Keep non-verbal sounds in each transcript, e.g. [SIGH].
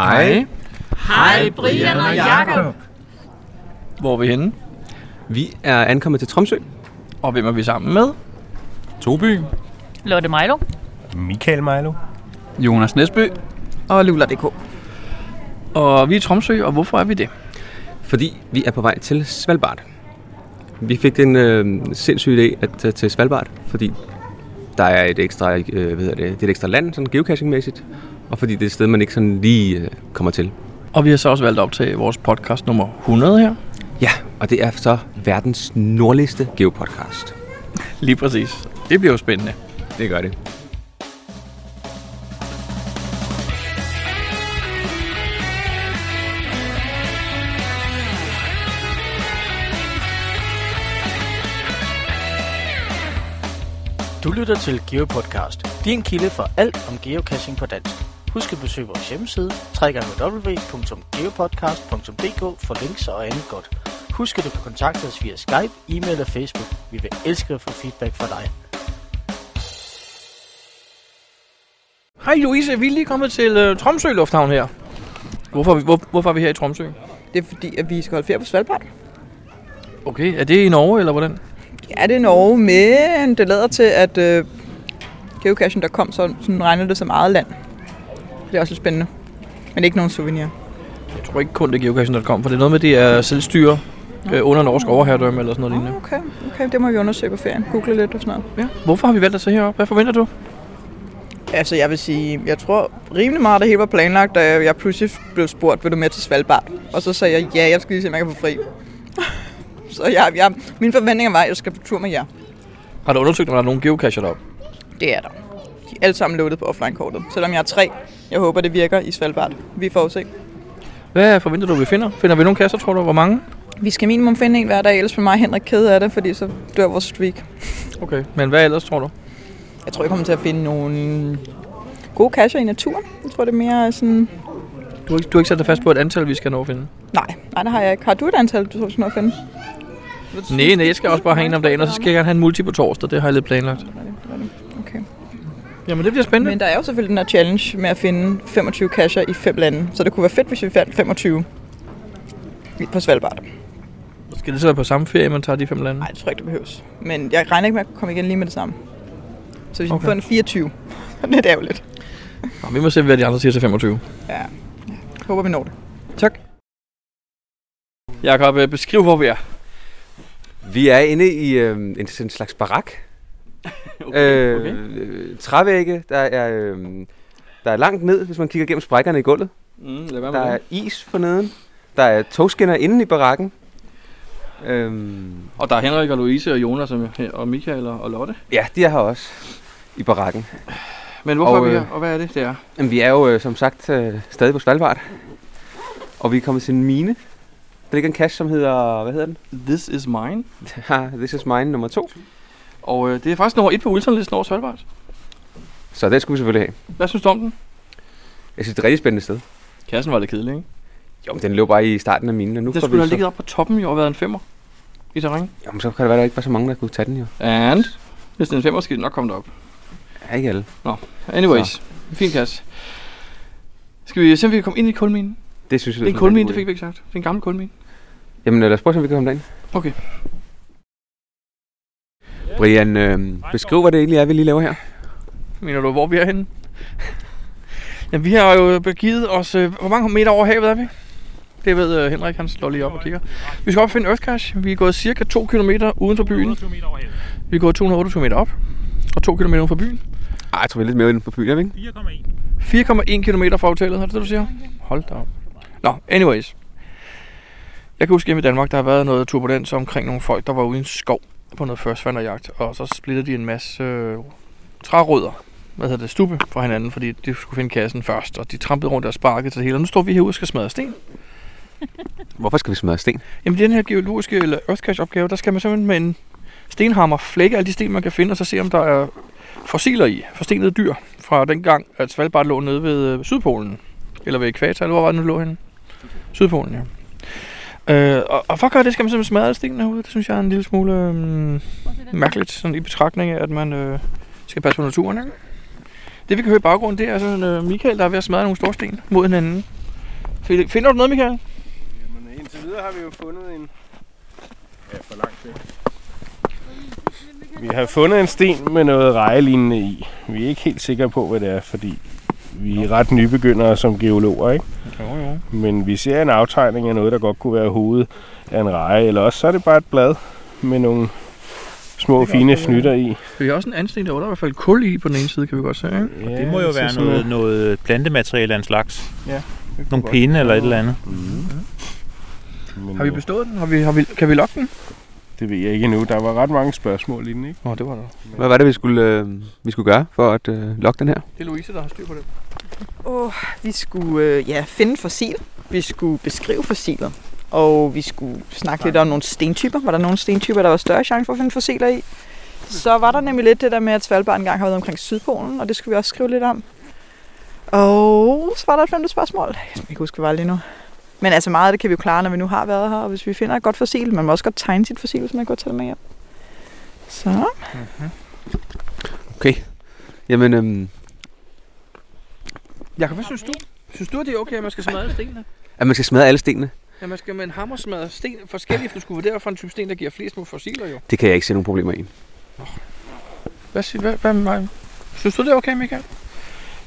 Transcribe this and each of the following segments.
Hej. Hej Brian og Jakob. Hvor er vi henne? Vi er ankommet til Tromsø. Og hvem er vi sammen med? Toby. Lotte Milo. Michael Milo. Jonas Nesbø. Og Lula.dk. Og vi er i Tromsø, og hvorfor er vi det? Fordi vi er på vej til Svalbard. Vi fik den øh, sindssyge idé at tage til Svalbard, fordi der er et ekstra, øh, hvad hedder det, det er et ekstra land, sådan geocaching-mæssigt, og fordi det er et sted, man ikke sådan lige øh, kommer til. Og vi har så også valgt at optage vores podcast nummer 100 her. Ja, og det er så verdens nordligste geopodcast. Lige præcis. Det bliver jo spændende. Det gør det. Du lytter til GeoPodcast, din kilde for alt om geocaching på dansk. Husk at besøge vores hjemmeside, www.geopodcast.dk for links og andet godt. Husk at du kan kontakte os via Skype, e-mail og Facebook. Vi vil elske at få feedback fra dig. Hej Louise, vi er lige kommet til uh, Tromsø Lufthavn her. Hvorfor er, vi, hvor, hvorfor er vi her i Tromsø? Det er fordi, at vi skal holde ferie på Svalbard. Okay, er det i Norge, eller hvordan? Ja, det er Norge, men det lader til, at øh, geocaching.com så sådan regner det som eget land. Det er også lidt spændende. Men ikke nogen souvenir. Jeg tror ikke kun det er geocaching.com, for det er noget med, det er selvstyre øh, under norsk overherredømme eller sådan noget lignende. Oh, okay, okay, det må vi undersøge på ferien. Google lidt og sådan noget. Ja. Hvorfor har vi valgt at tage herop? Hvad forventer du? Altså, jeg vil sige, jeg tror rimelig meget, det hele var planlagt, da jeg pludselig blev spurgt, vil du med til Svalbard? Og så sagde jeg, ja, jeg skal lige se, om jeg kan få fri. [LAUGHS] så jeg, jeg, mine forventninger var, at jeg skal på tur med jer. Har du undersøgt, om der er nogen geocacher deroppe? Det er der. Er alle sammen loadet på offline-kortet. Selvom jeg er tre. Jeg håber, det virker i Svalbard. Vi får se. Hvad forventer du, vi finder? Finder vi nogle kasser, tror du? Hvor mange? Vi skal minimum finde en hver dag, ellers bliver mig Henrik ked af det, fordi så dør vores streak. Okay, men hvad ellers, tror du? Jeg tror, jeg kommer til at finde nogle gode cacher i naturen. Jeg tror, det er mere sådan... Du har ikke, du har ikke sat dig fast på et antal, vi skal nå at finde? Nej, nej, det har jeg ikke. Har du et antal, du skal nå at finde? Nej, nej, jeg skal også bare have en om dagen, og så skal jeg gerne have en multi på torsdag. Det har jeg lidt planlagt. Jamen, det bliver spændende. Men der er jo selvfølgelig den her challenge med at finde 25 cacher i fem lande. Så det kunne være fedt, hvis vi fandt 25 på Svalbard. Skal det så være på samme ferie, man tager de fem lande? Nej, det tror jeg ikke, det behøves. Men jeg regner ikke med at komme igen lige med det samme. Så hvis okay. vi får en 24, [LAUGHS] det er ærgerligt. Nå, vi må se, hvad de andre siger til 25. Ja, jeg håber, vi når det. Tak. Jakob, øh, beskriv, hvor vi er. Vi er inde i øh, en, en slags barak. Okay, [LAUGHS] okay. Øh, trævægge, der er, øh, der er langt ned, hvis man kigger gennem sprækkerne i gulvet. Mm, lad være Der er is for neden. Der er togskinner inde i barakken. Øhm, Og der er Henrik og Louise og Jonas og, og Michael og, Lotte. ja, de er her også i barakken. Men hvorfor Og, er vi øh, her, og hvad er det, det er? Jamen, vi er jo øh, som sagt øh, stadig på Svalbard. Og vi er kommet til en mine. Der ligger en cache, som hedder, hvad hedder den? This is mine. [LAUGHS] Ha, This is mine nummer to. Og øh, det er faktisk nummer et på Wilson-listen over Svalbard. Så den skulle vi selvfølgelig have. Hvad synes du om den? Jeg synes, det er et rigtig spændende sted. Kassen var lidt kedelig, ikke? Jo, men den lå bare i starten af minen, og nu Den får skulle vi have så... ligget op på toppen jo og været en femmer i terræn. Jamen, så kan det være, der ikke var så mange, der kunne tage den jo. And hvis den er en femmer, skal den nok komme derop. Ja, ikke alle. Anyways, så. fin kasse. Skal vi se, om vi kan komme ind i kulminen? Det synes jeg Det er en kulmine, det fik vi ikke sagt. Det er en gammel kulmine. Jamen, lad os prøve, om vi kan komme derind. Okay. Brian, øh, beskriv, hvad det egentlig er, vi lige laver her. Mener du, hvor vi er henne? [LAUGHS] Jamen, vi har jo begivet os... Øh, hvor mange meter over havet er vi? Det ved øh, Henrik, han slår lige op og kigger. Vi skal op og finde Earth Cache. Vi er gået cirka 2 km uden for byen. Vi er gået 208 km op. Og 2 km uden for byen. Ej, jeg tror, vi er lidt mere inde på byen, er vi ikke? 4,1 km fra hotellet, er det det, du siger? Hold da op. Nå, anyways. Jeg kan huske hjemme i Danmark, der har været noget turbulens omkring nogle folk, der var ude i en skov på noget førstvanderjagt. Og så splittede de en masse øh, trærødder, hvad hedder det, stube fra hinanden, fordi de skulle finde kassen først. Og de trampede rundt og sparkede til det hele. Og nu står vi herude og skal smadre sten. [LAUGHS] Hvorfor skal vi smadre sten? Jamen den her geologiske eller Earthcache opgave, der skal man simpelthen med en stenhammer flække alle de sten, man kan finde, og så se, om der er fossiler i, forstenede dyr, fra den gang, at Svalbard lå nede ved øh, Sydpolen. Eller ved ekvator, eller hvor var det nu, lå henne? Sydpolen, ja. Øh, og, og for at gøre det, skal man simpelthen smadre stenene herude. Det synes jeg er en lille smule øh, mærkeligt, sådan i betragtning af, at man øh, skal passe på naturen, ikke? Det vi kan høre i baggrunden, det er sådan øh, Michael, der er ved at smadre nogle store sten mod hinanden. Find- Finder du noget, Michael? Men indtil videre har vi jo fundet en... Ja, for langt væk. Vi har fundet en sten med noget rejelignende i. Vi er ikke helt sikre på, hvad det er, fordi vi er ret nybegyndere som geologer, ikke? Jo, jo. Men vi ser en aftegning af noget, der godt kunne være hovedet af en reje, eller også så er det bare et blad med nogle små fine også fnytter i. Vi har også en anden sten derovre. Der er i hvert fald kul i på den ene side, kan vi godt se. Ikke? Ja, Det må jo være noget, noget plantemateriale af en slags. Ja. Nogle pinde eller et eller andet. Men, Har vi bestået den? Har vi, har vi, kan vi lokke den? Det ved jeg ikke endnu. Der var ret mange spørgsmål i den, ikke? Åh, oh, det var der. Hvad var det, vi skulle, øh, vi skulle gøre for at øh, lokke den her? Det er Louise, der har styr på det. Oh, vi skulle øh, ja, finde fossil. Vi skulle beskrive fossiler. Og vi skulle snakke lidt om nogle stentyper. Var der nogle stentyper, der var større chance for at finde fossiler i? Så var der nemlig lidt det der med, at Svalbard engang har været omkring Sydpolen, og det skulle vi også skrive lidt om. Og så var der et femte spørgsmål. Jeg kan ikke huske, hvad det var lige nu. Men altså meget af det kan vi jo klare, når vi nu har været her. Og hvis vi finder et godt fossil, man må også godt tegne sit fossil, hvis man godt tage det med hjem. Så Okay. Jamen, øhm, Jakob, hvad synes du? Synes du, at det er okay, at man skal smadre stenene? at man skal smadre alle stenene, Ja, man skal med en hammer smadre sten forskellige, for du skulle vurdere for en type sten, der giver flest mod fossiler jo. det kan jeg ikke se nogen problemer i. Hvad, siger, hvad, hvad mig? Synes du, det er okay, Michael?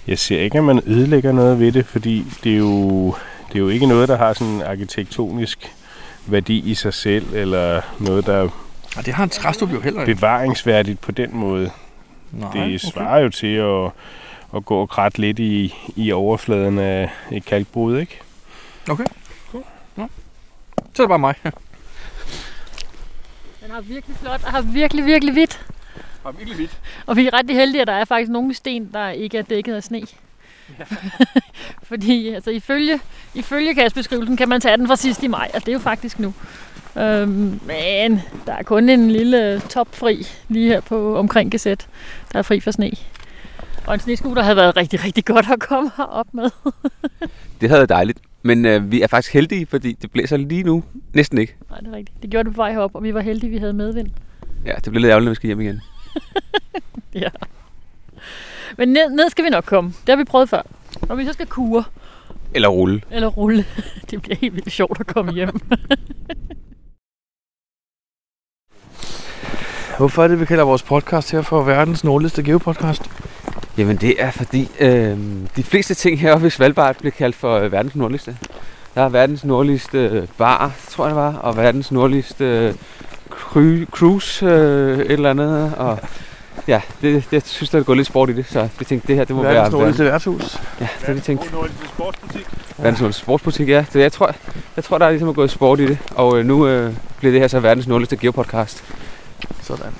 Jeg ser ikke, at man ødelægger noget ved det, fordi det er jo, det er jo ikke noget, der har sådan en arkitektonisk værdi i sig selv, eller noget, der er Ja, det har en træstup jo heller ikke. bevaringsværdigt på den måde. Nej, Det svarer jo til at, at gå og kratte lidt i, i overfladen af et kalkbrud, ikke? Så er det bare mig. [LAUGHS] Den har virkelig flot og har virkelig, virkelig hvidt. Har virkelig vidt. Og vi er ret heldige, at der er faktisk nogle sten, der ikke er dækket af sne. [LAUGHS] Fordi altså, ifølge, ifølge kastbeskrivelsen kan man tage den fra sidst i maj, og det er jo faktisk nu. Øhm, men der er kun en lille topfri lige her på omkring Gazet, der er fri for sne. Og en snescooter havde været rigtig, rigtig godt at komme herop med. [LAUGHS] Det havde været dejligt. Men øh, vi er faktisk heldige, fordi det blæser lige nu næsten ikke. Nej, det er rigtigt. Det gjorde det på vej herop, og vi var heldige, vi havde medvind. Ja, det bliver lidt ærgerligt, når vi skal hjem igen. [LAUGHS] Ja. Men ned, ned skal vi nok komme. Det har vi prøvet før. Når vi så skal kure Eller rulle. eller rulle, [LAUGHS] det bliver helt vildt sjovt at komme hjem. [LAUGHS] Hvorfor er det, vi kalder vores podcast her for verdens nordligste geopodcast? Jamen det er fordi, øh, de fleste ting heroppe i Svalbard bliver kaldt for øh, verdens nordligste. Der er verdens nordligste øh, bar, tror jeg det var, og verdens nordligste øh, cru- cruise, øh, et eller andet. Og ja, det, det, jeg synes, der er gået lidt sport i det, så vi tænkte, det her det må Verdens være nordligste værtshus. Ja, det har vi tænkt. Nordligste sportsbutik. Verdens nordligste sportsbutik, ja. Så jeg tror, jeg tror der er ligesom er gået sport i det. Og øh, nu øh, bliver det her så verdens nordligste geopodcast. Sådan.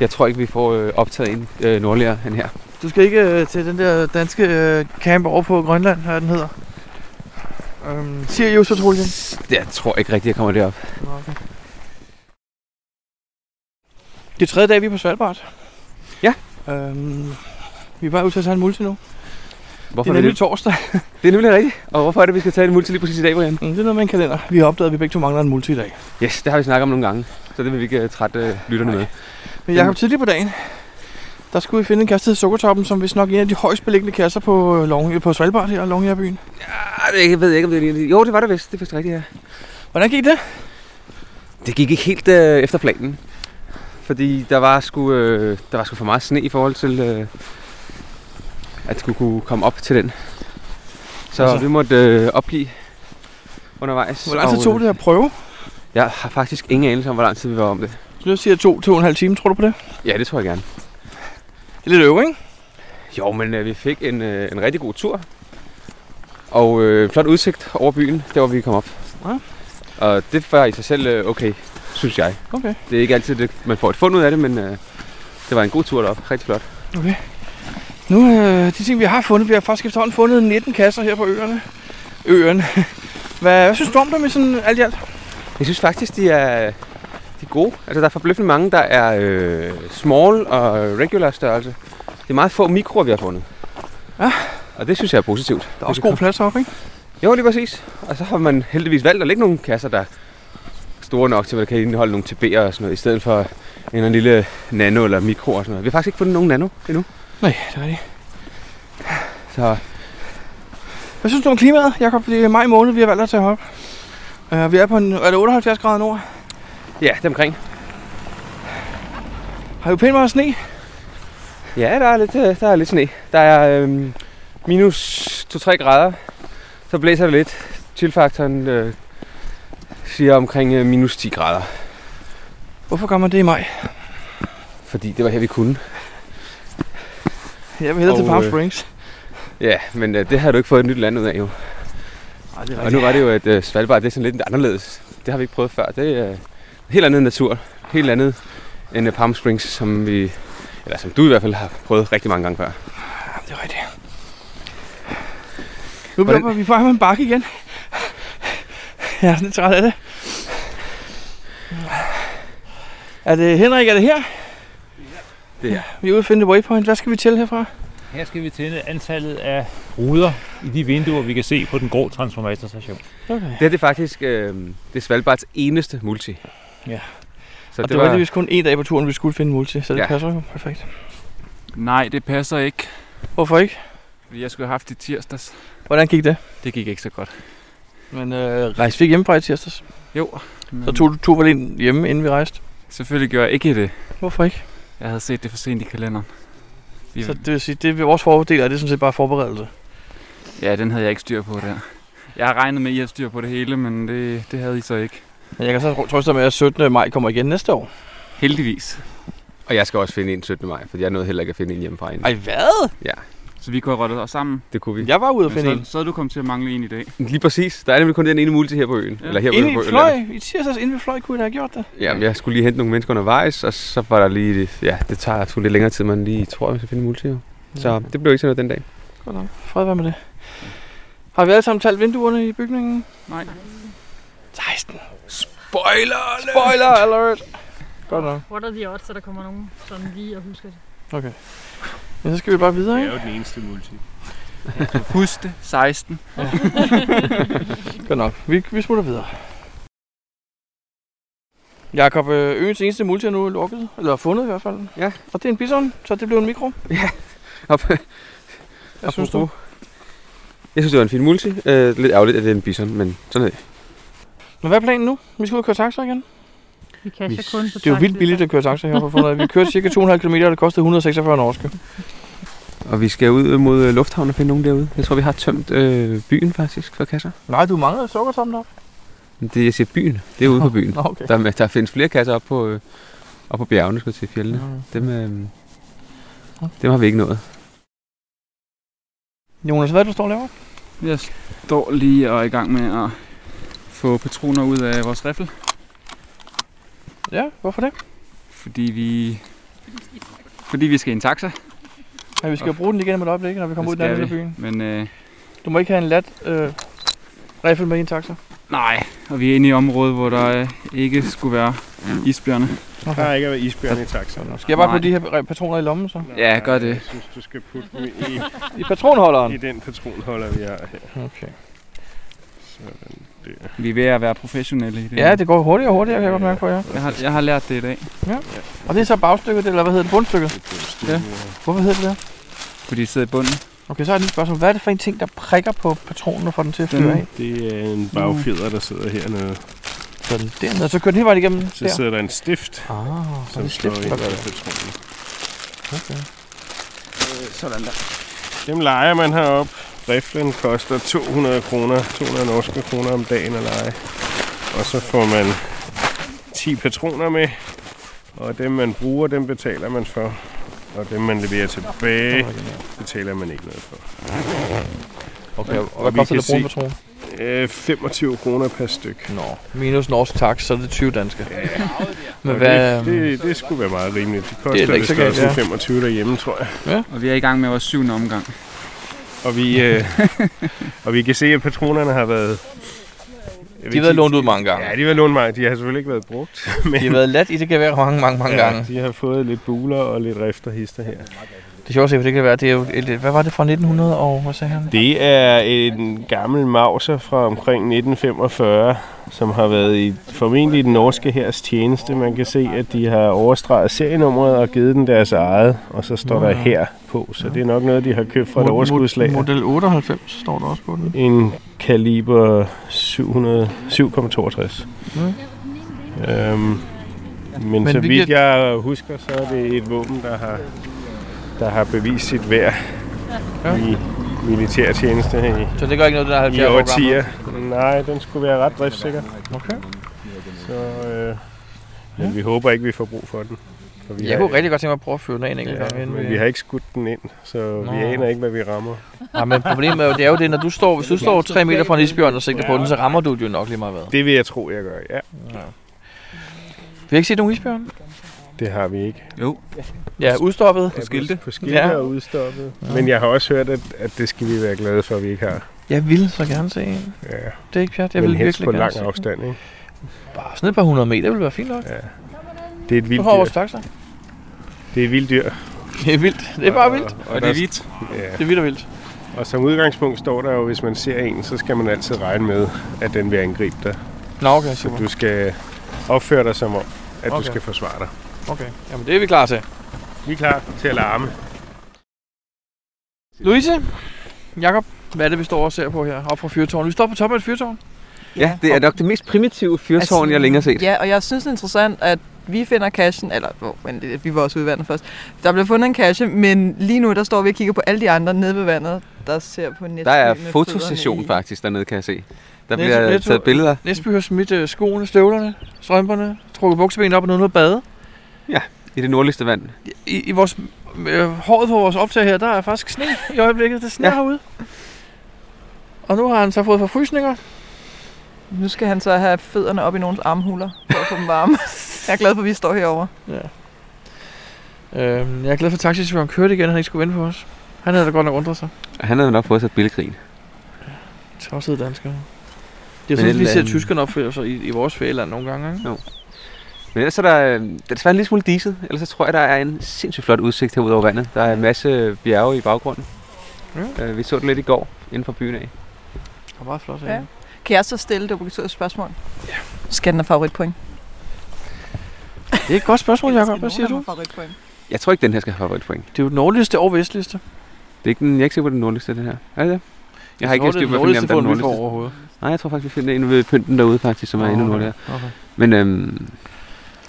Jeg tror ikke, vi får øh, optaget en øh, nordligere end her. Du skal ikke øh, til den der danske øh, camp over på Grønland, hvad den hedder. Øhm, Sirius Patruljen. Jeg tror ikke rigtigt, jeg kommer derop. Okay. Det er tredje dag, vi er på Svalbard. Ja. Øhm, vi er bare ude til at tage en multi nu. Hvorfor det er det, nemlig torsdag. det er nemlig rigtigt. Og hvorfor er det, vi skal tage en multi lige præcis i dag, Brian? Mm, det er noget med en kalender. Vi har opdaget, at vi begge to mangler en multi i dag. Yes, det har vi snakket om nogle gange. Så det vil vi ikke uh, trætte uh, lytterne med. Men Jacob, tidligere på dagen, der skulle vi finde en kasse, hedder Sukkertoppen, som vist nok er en af de højst beliggende kasser på, Long, på Svalbard her, Longyearbyen. Ah, det, jeg ved ikke, om det er lige... Jo, det var det vist. Det er vist rigtigt, ja. Hvordan gik det? Det gik ikke helt uh, efter planen. Fordi der var sgu, uh, der var sgu for meget sne i forhold til, uh, at skulle kunne komme op til den. Så Altså- vi måtte uh, opgive undervejs. Hvor lang tid og, tog øh, det at prøve? Jeg har faktisk ingen anelse om, hvor lang tid vi var om det. Så jeg siger to, to og en halv time, tror du på det? Ja, det tror jeg gerne. Det er lidt øve, ikke? Jo, men øh, vi fik en, øh, en rigtig god tur. Og øh, flot udsigt over byen, der hvor vi kom op. Ja. Og det var i sig selv øh, okay, synes jeg. Okay. Det er ikke altid, det, man får et fund ud af det, men øh, det var en god tur derop. Rigtig flot. Nu, øh, de ting, vi har fundet, vi har faktisk efterhånden fundet 19 kasser her på øerne. Øerne. [LAUGHS] Hvad, hvad synes du om dem i sådan alt i alt? Jeg synes faktisk, de er, de er gode. Altså, der er forbløffende mange, der er øh, small og regular størrelse. Det er meget få mikroer, vi har fundet. Ja. Og det synes jeg er positivt. Der er også god plads heroppe, ikke? Jo, lige præcis. Og så har man heldigvis valgt at lægge nogle kasser, der er store nok til, at man kan indeholde nogle TB'er og sådan noget, i stedet for en lille nano eller mikro og sådan noget. Vi har faktisk ikke fundet nogen nano endnu. Nej, det er rigtigt. Så Hvad synes du om klimaet, Jakob? Det er maj måned, vi har valgt at tage op. Uh, vi er på en, er det 78 grader nord. Ja, det omkring. Har vi pænt meget sne? Ja, der er lidt, øh, der er lidt sne. Der er øhm, minus 2-3 grader. Så blæser det lidt. Chillfaktoren øh, siger omkring øh, minus 10 grader. Hvorfor gør man det i maj? Fordi det var her, vi kunne. Jeg vil hellere til Palm øh, Springs. Ja, men øh, det har du ikke fået et nyt land ud af jo. Ej, det Og nu var det jo, at øh, Svalbard det er sådan lidt anderledes. Det har vi ikke prøvet før. Det er øh, helt andet natur. Helt andet end øh, Palm Springs, som vi, eller som du i hvert fald har prøvet rigtig mange gange før. Jamen, det er rigtigt. Nu er vi på en bakke igen. [LAUGHS] Jeg er sådan lidt træt af det. Er det Henrik, er det her? Det er her. Vi er ude at finde waypoint. Hvad skal vi til herfra? Her skal vi tænde antallet af ruder i de vinduer, vi kan se på den grå transformatorstation. Okay. Det her det er faktisk øh, det er Svalbards eneste multi. Ja. Så Og det, det var vist kun en dag på turen, vi skulle finde multi, så det ja. passer jo perfekt. Nej, det passer ikke. Hvorfor ikke? Fordi jeg skulle have haft det tirsdags. Hvordan gik det? Det gik ikke så godt. Men øh, rejste vi ikke hjemmefra i tirsdags? Jo. Så tog du vel ind hjemme, inden vi rejste? Selvfølgelig gjorde jeg ikke det. Hvorfor ikke? Jeg havde set det for sent i kalenderen. Vi, Så det vil sige, det er vores fordel, er det sådan set bare forberedelse. Ja, den havde jeg ikke styr på der. Jeg har regnet med, at I havde styr på det hele, men det, det havde I så ikke. Men jeg kan så trøste med, at 17. maj kommer igen næste år. Heldigvis. Og jeg skal også finde en 17. maj, for jeg nåede heller ikke at finde en hjemmefra inden. Ej, hvad? Så vi kunne have rettet os sammen. Det kunne vi. Jeg var ude at finde en. så, er du kommet til at mangle en i dag. Lige præcis. Der er nemlig kun den ene multi her på øen. Ja. Eller her Inden på vi på fløj, øen. i tirsdags inden vi fløj, kunne da have gjort det. Jamen, jeg skulle lige hente nogle mennesker undervejs, og så var der lige... Ja, det tager sgu lidt længere tid, man lige tror, vi skal finde en multi. Jo. Så det blev ikke sådan noget den dag. Godt nok. Fred være med det. Har vi alle sammen talt vinduerne i bygningen? Nej. 16. Spoiler! Spoiler alert! Godt nok. What are the odds, at der kommer nogen sådan lige og husker det? Okay. Men så skal vi bare videre, Det er ikke? jo den eneste multi. [LAUGHS] Husk det. 16. [LAUGHS] Godt nok. Vi, vi smutter videre. Jakob, øh, øens eneste multi er nu lukket, eller fundet i hvert fald. Ja. Og det er en bison, så det blev en mikro. [LAUGHS] Op. Hvad synes du? Jeg synes, det var en fin multi. Øh, lidt ærgerligt, at det er en bison, men sådan er det. Men hvad er planen nu? Vi skal ud og køre taxa igen. Vi casher Vi- kun på Det er jo vildt billigt at køre taxa her på fundet. Vi kørte cirka 2,5 km, og det kostede 146 norske. Og vi skal ud mod øh, lufthavnen og finde nogen derude. Jeg tror, vi har tømt øh, byen faktisk for kasser. Nej, du mangler sukkertoppen op. Det, jeg siger byen, det er ude på byen. Nå, okay. Der, er- der findes flere kasser op på, øh, op på bjergene, skal jeg til fjellene. Mm. Dem, øh, dem har vi ikke nået. Jonas, hvad er det, du står og laver? Jeg står lige og er i gang med at få patroner ud af vores riffel. Ja, hvorfor det? Fordi vi... Fordi vi skal i en taxa. Ja, vi skal jo bruge den igen om et øjeblik, når vi kommer ud i den anden byen. Men øh, Du må ikke have en lat øh, riffel med i en taxa. nej, og vi er inde i et område, hvor der øh, ikke skulle være isbjørne. Der er ikke at være isbjørn i taxa. Skal jeg bare Nej. putte de her patroner i lommen så? Ja, gør det. Jeg synes, du skal putte dem i, I patronholderen? i den patronholder, vi har her. Okay. Sådan der. Vi er ved at være professionelle i det. Ja, det går hurtigere og hurtigere, kan jeg godt mærke på jer. Jeg har, jeg har lært det i dag, Og det er så bagstykket, eller hvad hedder det? Bundstykket? Ja. Hvorfor hedder det det? fordi de sidder i bunden. Okay, så er det et spørgsmål. Hvad er det for en ting, der prikker på patronen og får den til at fyre Den- af? Det er en bagfjeder, der sidder hernede. Så den dernede, så kører den hele vejen igennem Så der? sidder der en stift, Ah, så som det er slår stift, ind det. patronen. Okay. Sådan der. Dem leger man heroppe. Riflen koster 200 kroner, 200 norske kroner om dagen at lege. Og så får man 10 patroner med, og dem man bruger, dem betaler man for. Og dem man leverer tilbage, betaler man ikke noget for. Okay, og Og hvad koster det at bruge en patron? Øh, 25 kroner per styk. Nå, minus norsk tax, så er det 20 danske. Men Og hvad, det, det, det skulle være meget rimeligt. Det koster ikke så det galt, størrelse ja. 25 derhjemme, tror jeg. Og vi er i gang med vores syvende omgang. Og vi, øh, [LAUGHS] og vi kan se, at patronerne har været... de har været lånt ud mange gange. Ja, de har været lånt mange. De har selvfølgelig ikke været brugt. Men De har været let i det kan være mange, mange, mange ja, gange. de har fået lidt buler og lidt rifter hister her. Det er sjovt at se, for det kan være, det er jo, et, hvad var det fra 1900 og hvad sagde han? Det er en gammel mauser fra omkring 1945, som har været i formentlig den norske hærs tjeneste. Man kan se, at de har overstreget serienummeret og givet den deres eget, og så står Nå, der ja. her på. Så det er nok noget, de har købt fra et overskudslag. Model 98 står der også på den. En kaliber 700 7,62. Mm. Øhm, men, Men så vi vidt kan- jeg husker, så er det et våben, der har, der har bevist sit værd Ja. i militærtjeneste i, Så det gør ikke noget, der er 70 i år årtier. Nej, den skulle være ret driftssikker. Okay. Så øh, men Ja. vi håber ikke, vi får brug for den. For vi Jeg har, kunne rigtig godt tænke mig at prøve at føre den af en enkelt ja, gang. men vi har ikke skudt den ind, så Nå. vi aner ikke, hvad vi rammer. Ja, men problemet er jo, det er jo det, når du står, hvis du står 3 meter fra en isbjørn og sigter på den, så rammer du den jo nok lige meget hvad. Det vil jeg tro, jeg gør, ja. Vi har ikke set nogen isbjørn? Det har vi ikke. Jo. Ja, udstoppet. På skilte. På skilte Ja. ja. og udstoppet. Men jeg har også hørt, at, at det skal vi være glade for, at vi ikke har. Jeg vil så gerne se en. Ja. Det er ikke pjat. Jeg Men vil virkelig på gerne lang afstand, ikke? Bare sådan et par hundrede meter vil være fint nok. Ja. Det er et vildt har vores dyr. taxa. Det er et vildt dyr. Det er vildt. Det er bare vildt. Og, Og det er hvidt. Ja. Det er vildt og vildt. Og som udgangspunkt står der jo, hvis man ser en, så skal man altid regne med, at den vil angribe dig. Nå, okay, Så super. du skal opføre dig som om, at Okay. du skal forsvare dig. Okay. Jamen, det er vi klar til. Vi er klar til at larme. Louise, Jakob, hvad er det, vi står og ser på her, op fra fyrtårnet? Vi står på toppen af et fyrtårn. Ja, det er nok det mest primitive fyrtårn, altså, jeg længe har set. Ja, og jeg synes, det er interessant, at vi finder cashen, eller oh, men det, vi var også ude i vandet først. Der blev fundet en cache, men lige nu der står vi og kigger på alle de andre nede ved vandet, der ser på net. Der er fotosession faktisk dernede, kan jeg se. Der Netto- bliver Netto- taget billeder. Næstby har smidt øh, skoene, støvlerne, strømperne, trukket bukseben op og noget at bade. I det nordligste vand. I, i vores, øh, håret på vores optag her, der er faktisk sne i øjeblikket. Det sner ja. Ja. herude. Og nu har han så fået forfrysninger. Nu skal han så have fødderne op i nogens armhuler, for at få dem varme. [LAUGHS] jeg er glad for, at vi står herovre. Ja. Øh, jeg er glad for, at taxichaufføren kørte igen, han ikke skulle vente på os. Han havde da godt nok undret sig. Og han havde nok fået sig et billedgrin. Tossede danskere. Det er Men sådan, vi ser tyskerne opføre sig i, i vores ferieland nogle gange. Ikke? Men ellers er der, øh, det er desværre en lille smule diset. Ellers så tror jeg, der er en sindssygt flot udsigt herude over vandet. Der er en masse bjerge i baggrunden. Ja. Øh, vi så det lidt i går inden for byen af. Det var meget flot. Ja. Ja. Kan jeg så stille det obligatoriske spørgsmål? Ja. Skal den have favoritpoint? Det er et godt spørgsmål, [LAUGHS] Jacob. Hvad siger du? Favoritpoint. Jeg tror ikke, den her skal have favoritpoint. Det er jo den nordligste og vestligste. Det er ikke den, jeg er ikke sikker på den nordligste, den her. Er det det? Jeg har ikke helt styr på, hvad den er nordligste. overhovedet. Nej, jeg tror faktisk, vi finder en ved pynten derude, faktisk, som er endnu nordligere. Okay. Men øhm,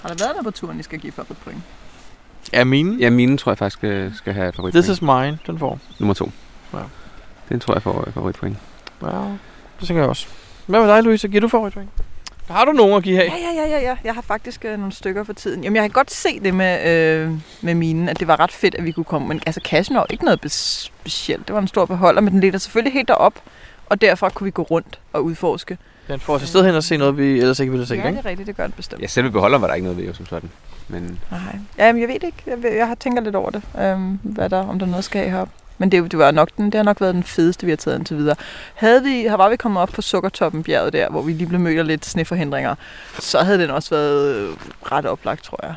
Har der været der på turen, I skal give favoritpoint? Ja, mine. ja, mine tror jeg faktisk skal, skal have favoritpoint. This is mine, den får. Nummer to. Ja. Den tror jeg får øh, favoritpoint. Ja, det tænker jeg også. Hvad med dig, Louise? Giver du favoritpoint? Har du nogen at give her? Ja, ja, ja, ja, ja. Jeg har faktisk øh, nogle stykker for tiden. Jamen, jeg kan godt se det med, øh, med minen, at det var ret fedt, at vi kunne komme. Men altså, cashen var jo ikke noget specielt. Det var en stor beholder, men den ligger selvfølgelig helt derop. Og derfra kunne vi gå rundt og udforske. Den får os et sted hen og se noget, vi ellers ikke ville set, ja, det er rigtigt, det gør den bestemt. Ja, selve beholderen var der ikke noget ved, jo, som sådan. Men Nej. Jamen, jeg ved det ikke. Jeg, ved, jeg har tænker lidt over det, øhm, hvad der, om der er noget, skal heroppe. Men det, det, var nok den, det har nok været den fedeste, vi har taget indtil videre. Havde vi, var vi kommet op på Sukkertoppen bjerget der, hvor vi lige blev mødt af lidt sneforhindringer, så havde den også været øh, ret oplagt, tror jeg.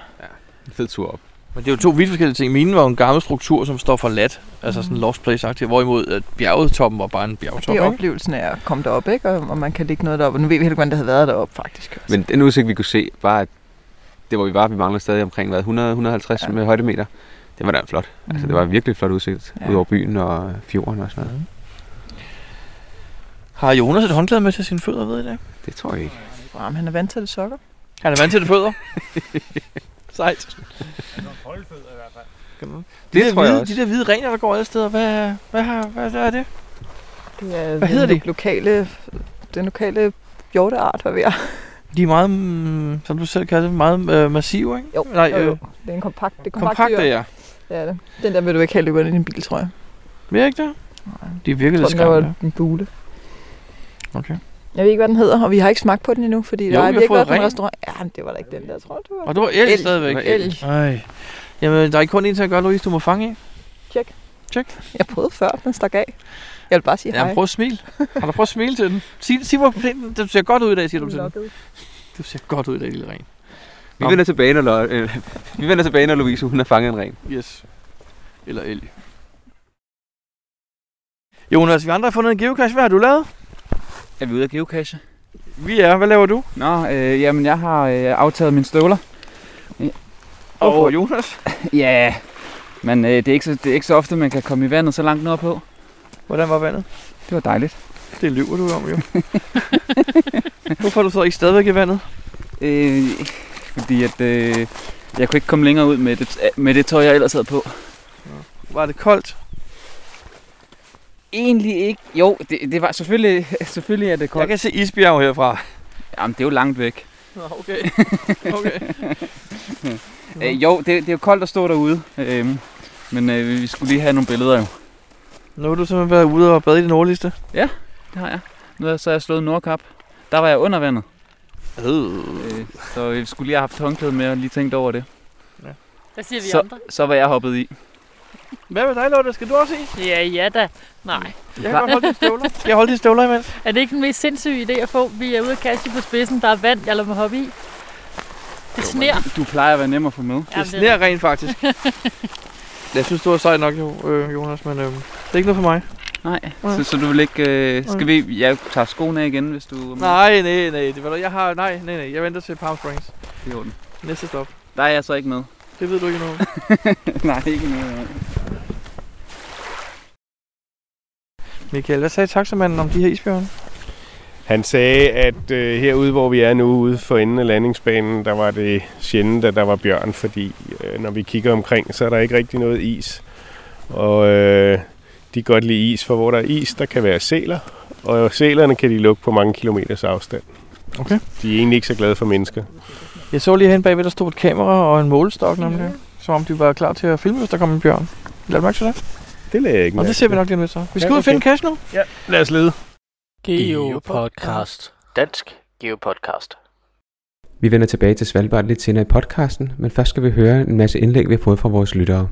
en fed tur op. Men det er jo to vidt forskellige ting. Minen var jo en gammel struktur, som står for lat. Altså sådan en lost place agtigt hvorimod at bjerget toppen var bare en bjergtop, Det er oplevelsen af at komme derop, ikke? Og, og man kan ligge noget deroppe. Og nu ved vi heller ikke, hvordan det havde været deroppe, faktisk. Men den udsigt, vi kunne se, var, at det hvor vi var, vi manglede stadig omkring hvad, 100-150 Ja. ja. med højdemeter. Det var da flot. Mm. Altså, det var virkelig flot udsigt Ja. ja. ud over byen og fjorden og sådan noget. Har Jonas et håndklæde med til sine fødder, ved I det? Det tror jeg ikke. Jamen, han er vant til det sokker. Han er vant til det fødder. [LAUGHS] Sejt. Kan du- De, Det der tror jeg hvide, også. de der hvide rener, der går alle steder, hvad, hvad, har, hvad, hvad er det? Det er Hvad hedder den de? Lokale, den lokale hjorteart, hvad ved jeg. De er meget, mm, som du selv kalder det, meget øh, massive, ikke? Jo, Nej, jo, jo. øh, Det er en kompakt, det er kompakt, kompakte, dyr. ja. Det er det. Den der vil du ikke have løbet ind i din bil, tror jeg. Vil jeg ikke det? Nej. De er virkelig Jeg lidt tror, den var skræmmende. en bule. Okay. Jeg ved ikke, hvad den hedder, og vi har ikke smagt på den endnu, fordi Jo, der vi har fået været på en restaurant. Ja, men det var da ikke den der, tror du? Og det var el, El. stadigvæk. Var el. El. Ej. Jamen, der er ikke kun en til at gøre, Louise. Du må fange en. Jeg prøvede før, den stak af. Jeg vil bare sige Ja, hej. prøv at smile. Har du prøvet at smile til den? Sig, sig hvor pæn Du ser godt ud i dag, siger du til den. Du ser godt ud i dag, lille ren. Vi vender tilbage, når, øh, [LAUGHS] vi vender tilbage, når Louise hun har fanget en ren. Yes. eller elg. Jonas, vi andre har fundet en geocache. Hvad har du lavet? Er vi ude af geocache? Vi er. Hvad laver du? Nå, øh, jamen jeg har øh, aftaget mine støvler. Og for Jonas. [LAUGHS] Ja, men øh, det, er ikke så, det er ikke så ofte, man kan komme i vandet så langt nordpå. Hvordan var vandet? Det var dejligt. Det lyver du om, jo. [LAUGHS] Hvorfor er du så ikke stadigvæk i vandet? Øh, fordi at, øh, jeg kunne ikke komme længere ud med det, med det tøj, jeg ellers havde på. Var det koldt? Egentlig ikke. Jo, det, det var selvfølgelig, [LAUGHS] selvfølgelig er det Jeg koldt. kan se isbjerg herfra. Jamen, det er jo langt væk. Nå, okay. [LAUGHS] okay. [LAUGHS] Øh, jo, det, det er jo koldt at stå derude. Øh, men øh, vi skulle lige have nogle billeder jo. Nu har du simpelthen været ude og bade i det nordligste. Det har jeg. Nu har jeg så har jeg slået Nordkap. Der var jeg under vandet. Øh. Øh, så vi skulle lige have haft håndklæde med og lige tænkt over det. Hvad siger vi Så, andre? så var jeg hoppet i. Hvad med dig, Lotte? Skal du også i? Ja, ja da. Nej. Jeg kan godt holde dine støvler. Skal jeg holde dine støvler imens? Er det ikke den mest sindssyge idé at få? Vi er ude at kaste på spidsen. Der er vand, jeg lader mig hoppe i. Det sner. Du plejer at være nem at få med. Det sner rent faktisk. [LAUGHS] jeg synes, du er sej nok, jo, øh, Jonas, men øh, det er ikke noget for mig. Nej, Nej. så, så du vil ikke... Øh, skal vi... Jeg tager skoene af igen, hvis du... Nej, nej, nej. Det var der, jeg har... Nej, nej, nej. Jeg venter til Palm Springs. Det er. Næste stop. Der er jeg så ikke med. Det ved du ikke noget. [LAUGHS] Nej, ikke noget. Michael, hvad sagde taxamanden om de her isbjørne? Han sagde, at øh, herude, hvor vi er nu, ude for enden af landingsbanen, der var det sjældent, at der var bjørn, fordi øh, når vi kigger omkring, så er der ikke rigtig noget is. Og øh, de kan godt lide is, for hvor der er is, der kan være sæler, og sælerne kan de lukke på mange kilometers afstand. Okay. De er egentlig ikke så glade for mennesker. Jeg så lige hen bagved, der stod et kamera og en målestok, nemlig. Som om de var klar til at filme, hvis der kom en bjørn. Lad mærke til det? Det lagde jeg ikke Og det ser vi nok lige med så. Vi skal Ja, ud og finde okay. cash nu. Lad os lede. Geopodcast. Dansk Geopodcast. Vi vender tilbage til Svalbard lidt senere i podcasten, men først skal vi høre en masse indlæg, vi har fået fra vores lyttere.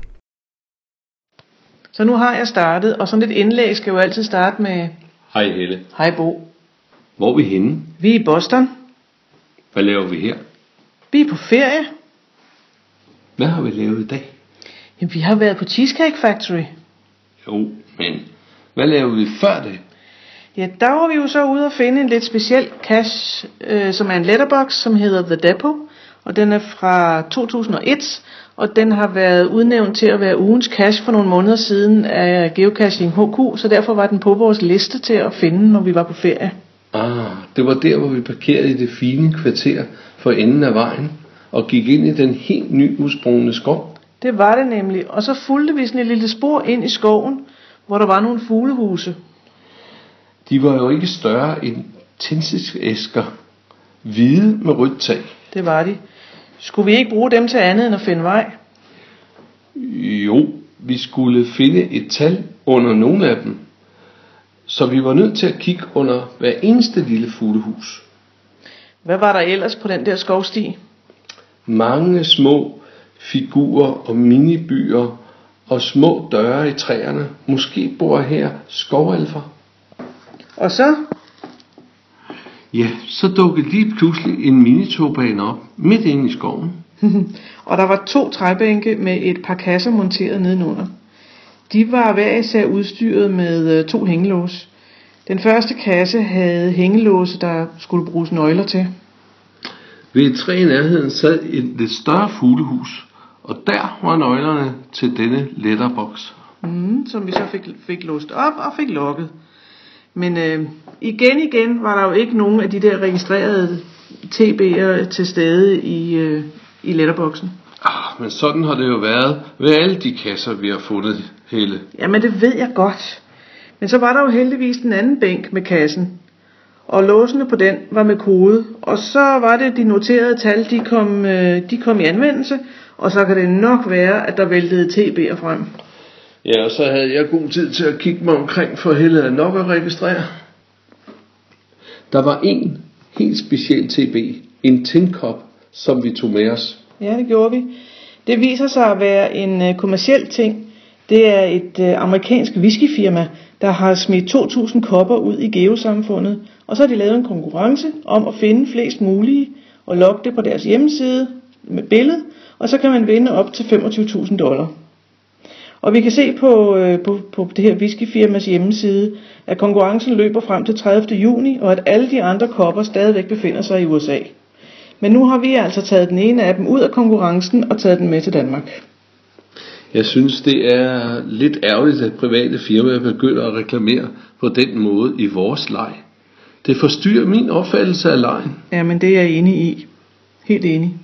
Så nu har jeg startet, og sådan et indlæg skal jo altid starte med, Hej Helle. hej Bo. Hvor er vi henne? Vi er i Boston. Hvad laver vi her? Vi er på ferie. Hvad har vi lavet i dag? Jamen, vi har været på Cheesecake Factory. Jo, men hvad lavede vi før det? Ja, der var vi jo så ude og finde en lidt speciel cache, øh, som er en letterbox, som hedder The Depot. Og den er fra 2001, og den har været udnævnt til at være ugens cache for nogle måneder siden af Geocaching HQ, så derfor var den på vores liste til at finde, når vi var på ferie. Ah, det var der, hvor vi parkerede i det fine kvarter for enden af vejen og gik ind i den helt ny udsprungne skov. Det var det nemlig, og så fulgte vi sådan et lille spor ind i skoven, hvor der var nogle fuglehuse. De var jo ikke større end tændselsæsker, hvide med rødt tag. Det var de. Skulle vi ikke bruge dem til andet end at finde vej? Jo, vi skulle finde et tal under nogle af dem, så vi var nødt til at kigge under hver eneste lille fuglehus. Hvad var der ellers på den der skovsti? Mange små figurer og minibyer og små døre i træerne. Måske bor her skovalfer. Og så? Ja, så dukkede lige pludselig en minitogbane op midt inde i skoven. [LAUGHS] og der var to træbænke med et par kasser monteret nedenunder. De var hver især udstyret med øh, to hængelås. Den første kasse havde hængelåse, der skulle bruges nøgler til. Ved et træ i nærheden sad et lidt større fuglehus, og der var nøglerne til denne letterbox. Mm, som vi så fik, fik låst op og fik lukket. Men øh, igen igen var der jo ikke nogen af de der registrerede TB'er til stede i, øh, i letterboxen. Ah, men sådan har det jo været ved alle de kasser, vi har fundet, Helle. Jamen det ved jeg godt. Men så var der jo heldigvis den anden bænk med kassen. Og låsene på den var med kode. Og så var det de noterede tal, de kom, øh, de kom i anvendelse. Og så kan det nok være, at der væltede TB'er frem. Ja, og så havde jeg god tid til at kigge mig omkring for Helle er nok at registrere. Der var en helt speciel TB, en tinkop, som vi tog med os. Ja, det gjorde vi. Det viser sig at være en øh, kommersiel ting. Det er et øh, amerikansk whiskyfirma, der har smidt 2.000 kopper ud i geosamfundet. Og så har de lavet en konkurrence om at finde flest mulige og logge det på deres hjemmeside med billede. Og så kan man vinde op til 25.000 dollar. Og vi kan se på, øh, på, på det her whiskyfirmas hjemmeside, at konkurrencen løber frem til 30. juni, og at alle de andre kopper stadigvæk befinder sig i USA. Men nu har vi altså taget den ene af dem ud af konkurrencen og taget den med til Danmark. Jeg synes, det er lidt ærgerligt, at private firmaer begynder at reklamere på den måde i vores leg. Det forstyrrer min opfattelse af lejen. Ja, men det er jeg enig i. Helt enig.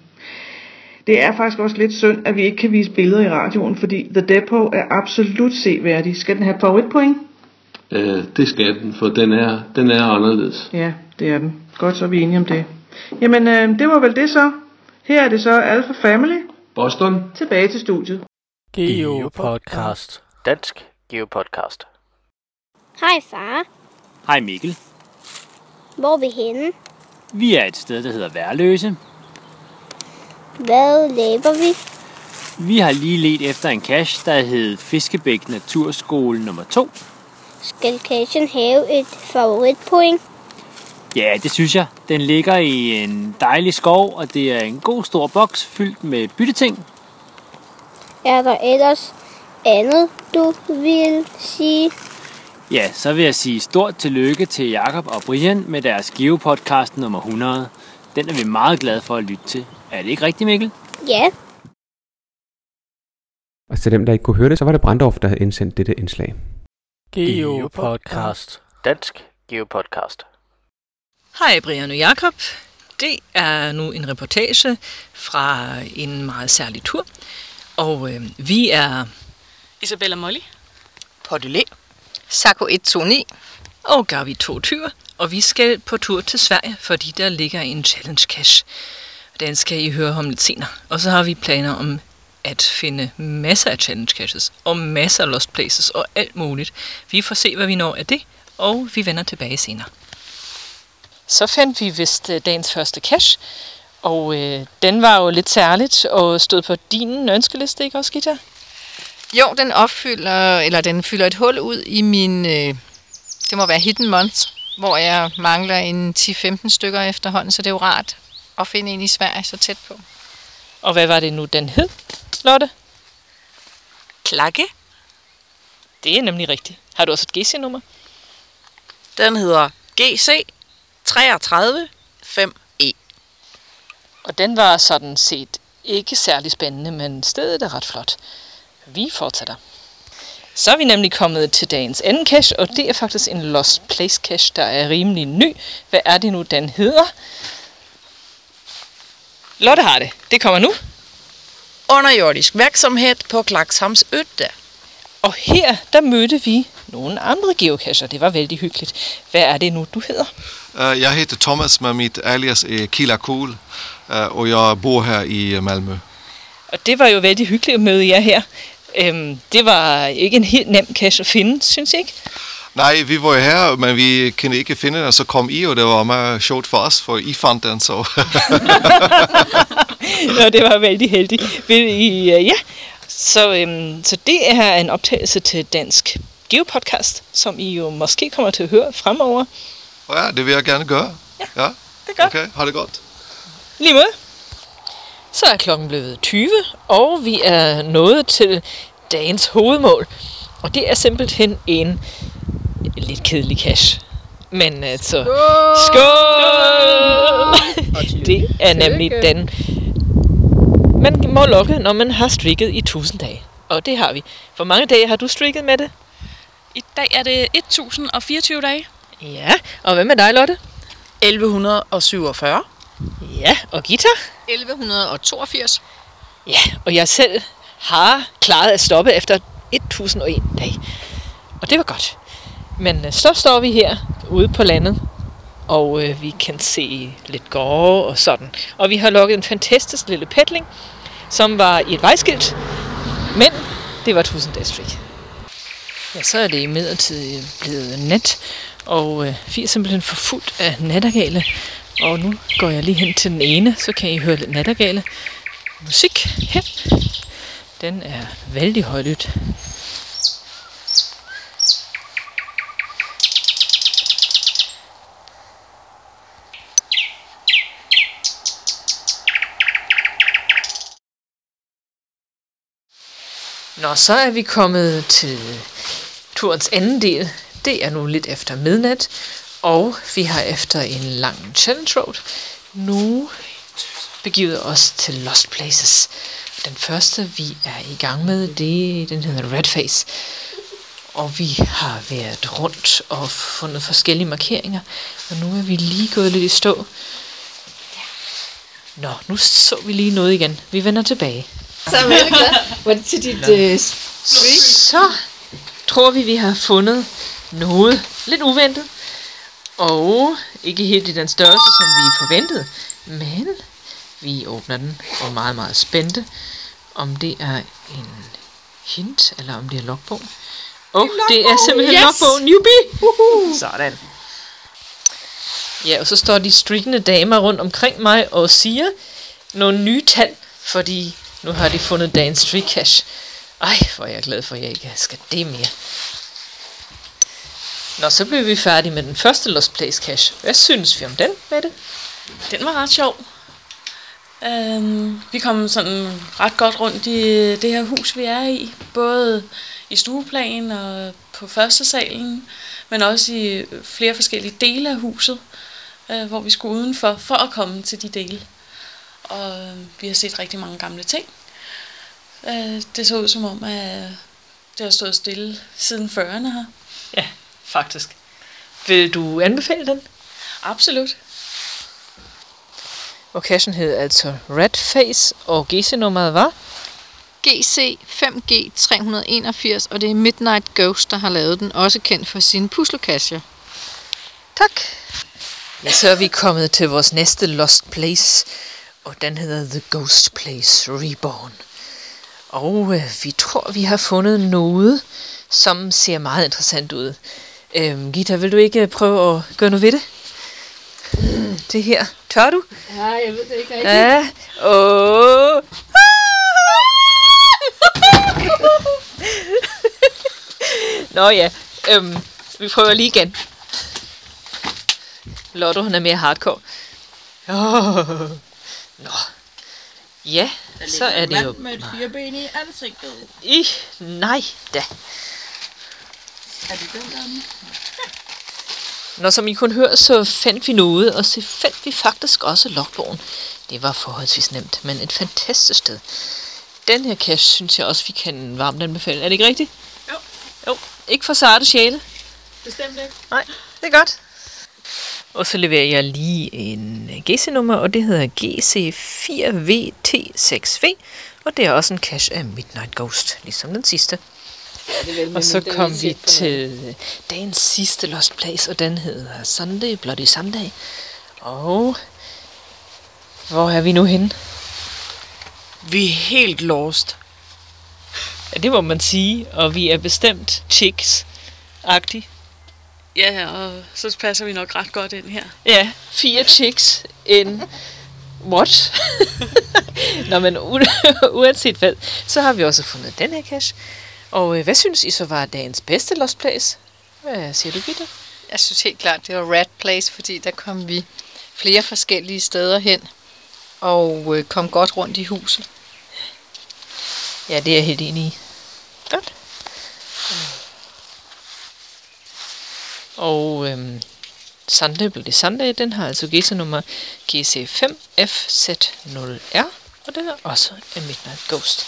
Det er faktisk også lidt synd, at vi ikke kan vise billeder i radioen, fordi The Depot er absolut seværdig. Skal den have favoritpoint? Øh, det skal den, for den er, den er anderledes. Ja, det er den. Godt, så er vi enige om det. Jamen, øh, det var vel det så. Her er det så Alpha Family. Boston. Tilbage til studiet. Geo Podcast. Dansk Geo Podcast. Hej far. Hej Mikkel. Hvor er vi henne? Vi er et sted, der hedder Værløse. Hvad laver vi? Vi har lige let efter en cache, der hed Fiskebæk Naturskole nummer 2. Skal cashen have et favoritpoint? Ja, det synes jeg. Den ligger i en dejlig skov, og det er en god stor boks fyldt med bytteting. Er der ellers andet, du vil sige? Ja, så vil jeg sige stort tillykke til Jakob og Brian med deres Geopodcast nummer 100. Den er vi meget glade for at lytte til. Er det ikke rigtigt, Mikkel? Ja. Og til dem, der ikke kunne høre det, så var det Brandorf, der havde indsendt dette indslag. Geo Podcast. Dansk Geo Podcast. Hej Brian og Jakob. Det er nu en reportage fra en meget særlig tur. Og øh, vi er Isabella Molly, Podulé, Sako 129 og Gavi 22. Og vi skal på tur til Sverige, fordi der ligger en challenge cache. Den skal I høre om lidt senere. Og så har vi planer om at finde masser af challenge caches og masser af lost places og alt muligt. Vi får se, hvad vi når af det, og vi vender tilbage senere. Så fandt vi vist øh, dagens første cache, og øh, den var jo lidt særligt og stod på din ønskeliste, ikke også, Gita? Jo, den opfylder, eller den fylder et hul ud i min, øh, det må være Hidden Month, hvor jeg mangler en 10-15 stykker efterhånden, så det er jo rart at finde en i Sverige så tæt på. Og hvad var det nu, den hed, Lotte? Klakke. Det er nemlig rigtigt. Har du også et GC-nummer? Den hedder GC 33 5E. Og den var sådan set ikke særlig spændende, men stedet er ret flot. Vi fortsætter. Så er vi nemlig kommet til dagens anden cache, og det er faktisk en Lost Place cache, der er rimelig ny. Hvad er det nu, den hedder? Lotte har det. Det kommer nu. Underjordisk virksomhed på Klakshamns Øtte. Og her, der mødte vi nogle andre geocacher. Det var vældig hyggeligt. Hvad er det nu, du hedder? Uh, jeg heter Thomas, men mit alias er Kila Cool, uh, og jeg bor her i øh, Malmø. Og det var jo vældig hyggeligt at møde jer her. Øhm, det var ikke en helt nem cache at finde, synes jeg ikke? Nej, vi var her, men vi kunne ikke finde den, og så kom I, og det var meget sjovt for os, for I fandt den, så... [LAUGHS] Nå, det var vældig heldigt. Vil I, uh, ja, så, øhm, så det er en optagelse til Dansk Geopodcast, som I jo måske kommer til at høre fremover. Ja, det vil jeg gerne gøre. Ja, ja. det er godt. Okay, ha' det godt. Lige måde. Så er klokken blevet 20, og vi er nået til dagens hovedmål. Og det er simpelthen en lidt kedelig cash. Men altså... Skål! Skål! Det er nemlig den... Man må lukke, når man har strikket i 1000 dage. Og det har vi. Hvor mange dage har du strikket med det? I dag er det 1024 dage. Ja, og hvad med dig, Lotte? 1147. Ja, og Gita? 1182. Ja, og jeg selv har klaret at stoppe efter 1001 dage. Og det var godt. Men øh, så står vi her ude på landet, og øh, vi kan se lidt gårde og sådan. Og vi har lukket en fantastisk lille petling, som var i et vejskilt, men det var 1000 dages streak. Ja, så er det imidlertid blevet nat, og øh, vi er simpelthen forfulgt af nattergale. Og nu går jeg lige hen til den ene, så kan I høre lidt nattergale musik her. Den er vældig højlydt. Nå, så er vi kommet til turens anden del. Det er nu lidt efter midnat, og vi har efter en lang challenge road nu begivet os til Lost Places. Den første, vi er i gang med, det den hedder Red Face. Og vi har været rundt og fundet forskellige markeringer, og nu er vi lige gået lidt i stå. Nå, nu så vi lige noget igen. Vi vender tilbage. Så er jeg glad. Var det til dit øh, streak? Så tror vi, vi har fundet noget lidt uventet. Og ikke helt i den størrelse, som vi forventede. Men vi åbner den og er meget, meget spændte. Om det er en hint, eller om det er logbogen. Og det er simpelthen Yes! logbogen Newbie! Sådan. Ja, og så står de streakende damer rundt omkring mig og siger nogle nye tal, fordi nu har de fundet dagens free cash. Ej, hvor er jeg glad for, at jeg ikke skal det mere. Nå, så blev vi færdige med den første Lost Place cash. Hvad synes vi om den, Mette? Den var ret sjov. Øhm, vi kom sådan ret godt rundt i øh, det her hus, vi er i. Både i stueplan og på første salen, men også i øh, flere forskellige dele af huset, øh, hvor vi skulle udenfor for at komme til de dele. Og øh, vi har set rigtig mange gamle ting. Øh, det så ud som om, at det har stået stille siden 40'erne her. Ja, faktisk. Vil du anbefale den? Absolut. Og cashen hed altså Red Face, og GC-nummeret var? GC 5G 381, og det er Midnight Ghost, der har lavet den, også kendt for sine puslekasser. Tak. Ja, så er vi kommet til vores næste Lost Place, og den hedder The Ghost Place Reborn. Og øh, vi tror, vi har fundet noget, som ser meget interessant ud. Øhm, Gita, vil du ikke prøve at gøre noget ved det? Det her. Tør du? Ja, jeg ved det ikke rigtigt. Ja. Åh. Nå ja, øhm, vi prøver lige igen. Lotto, han er mere hardcore. Oh. Nå. Ja, så er det jo... med et fireben i ansigtet. I, nej da. Er det den der? Når som I kunne høre, så fandt vi noget, og så fandt vi faktisk også logbogen. Det var forholdsvis nemt, men et fantastisk sted. Den her cache synes jeg også, vi kan varmt anbefale. Er det ikke rigtigt? Jo. Jo, ikke for sarte sjæle. Bestemt ikke. Nej, det er godt. Og så leverer jeg lige en GC-nummer, og det hedder GC4VT6V. Og det er også en cache af Midnight Ghost, ligesom den sidste. Og så kom vi til dagens sidste Lost Place, og den hedder Sunday, Bloody Sunday. Og hvor er vi nu henne? Vi er helt lost. Ja, det må man sige, og vi er bestemt chicks-agtige. Ja, og så passer vi nok ret godt ind her. Ja, fire chicks in what? [LAUGHS] Nå, men u- [LAUGHS] uanset hvad, så har vi også fundet den her cache. Og øh, hvad synes I så var dagens bedste Lost Place? Hvad siger du, Gitte? Jeg synes helt klart, det var Rat Place, fordi der kom vi flere forskellige steder hen og øh, kom godt rundt i huset. Ja, det er jeg helt enig i. Godt. Og øhm, Sunday Bloody Sunday, den har altså GC-nummer GC5FZ0R, og den er også en Midnight Ghost.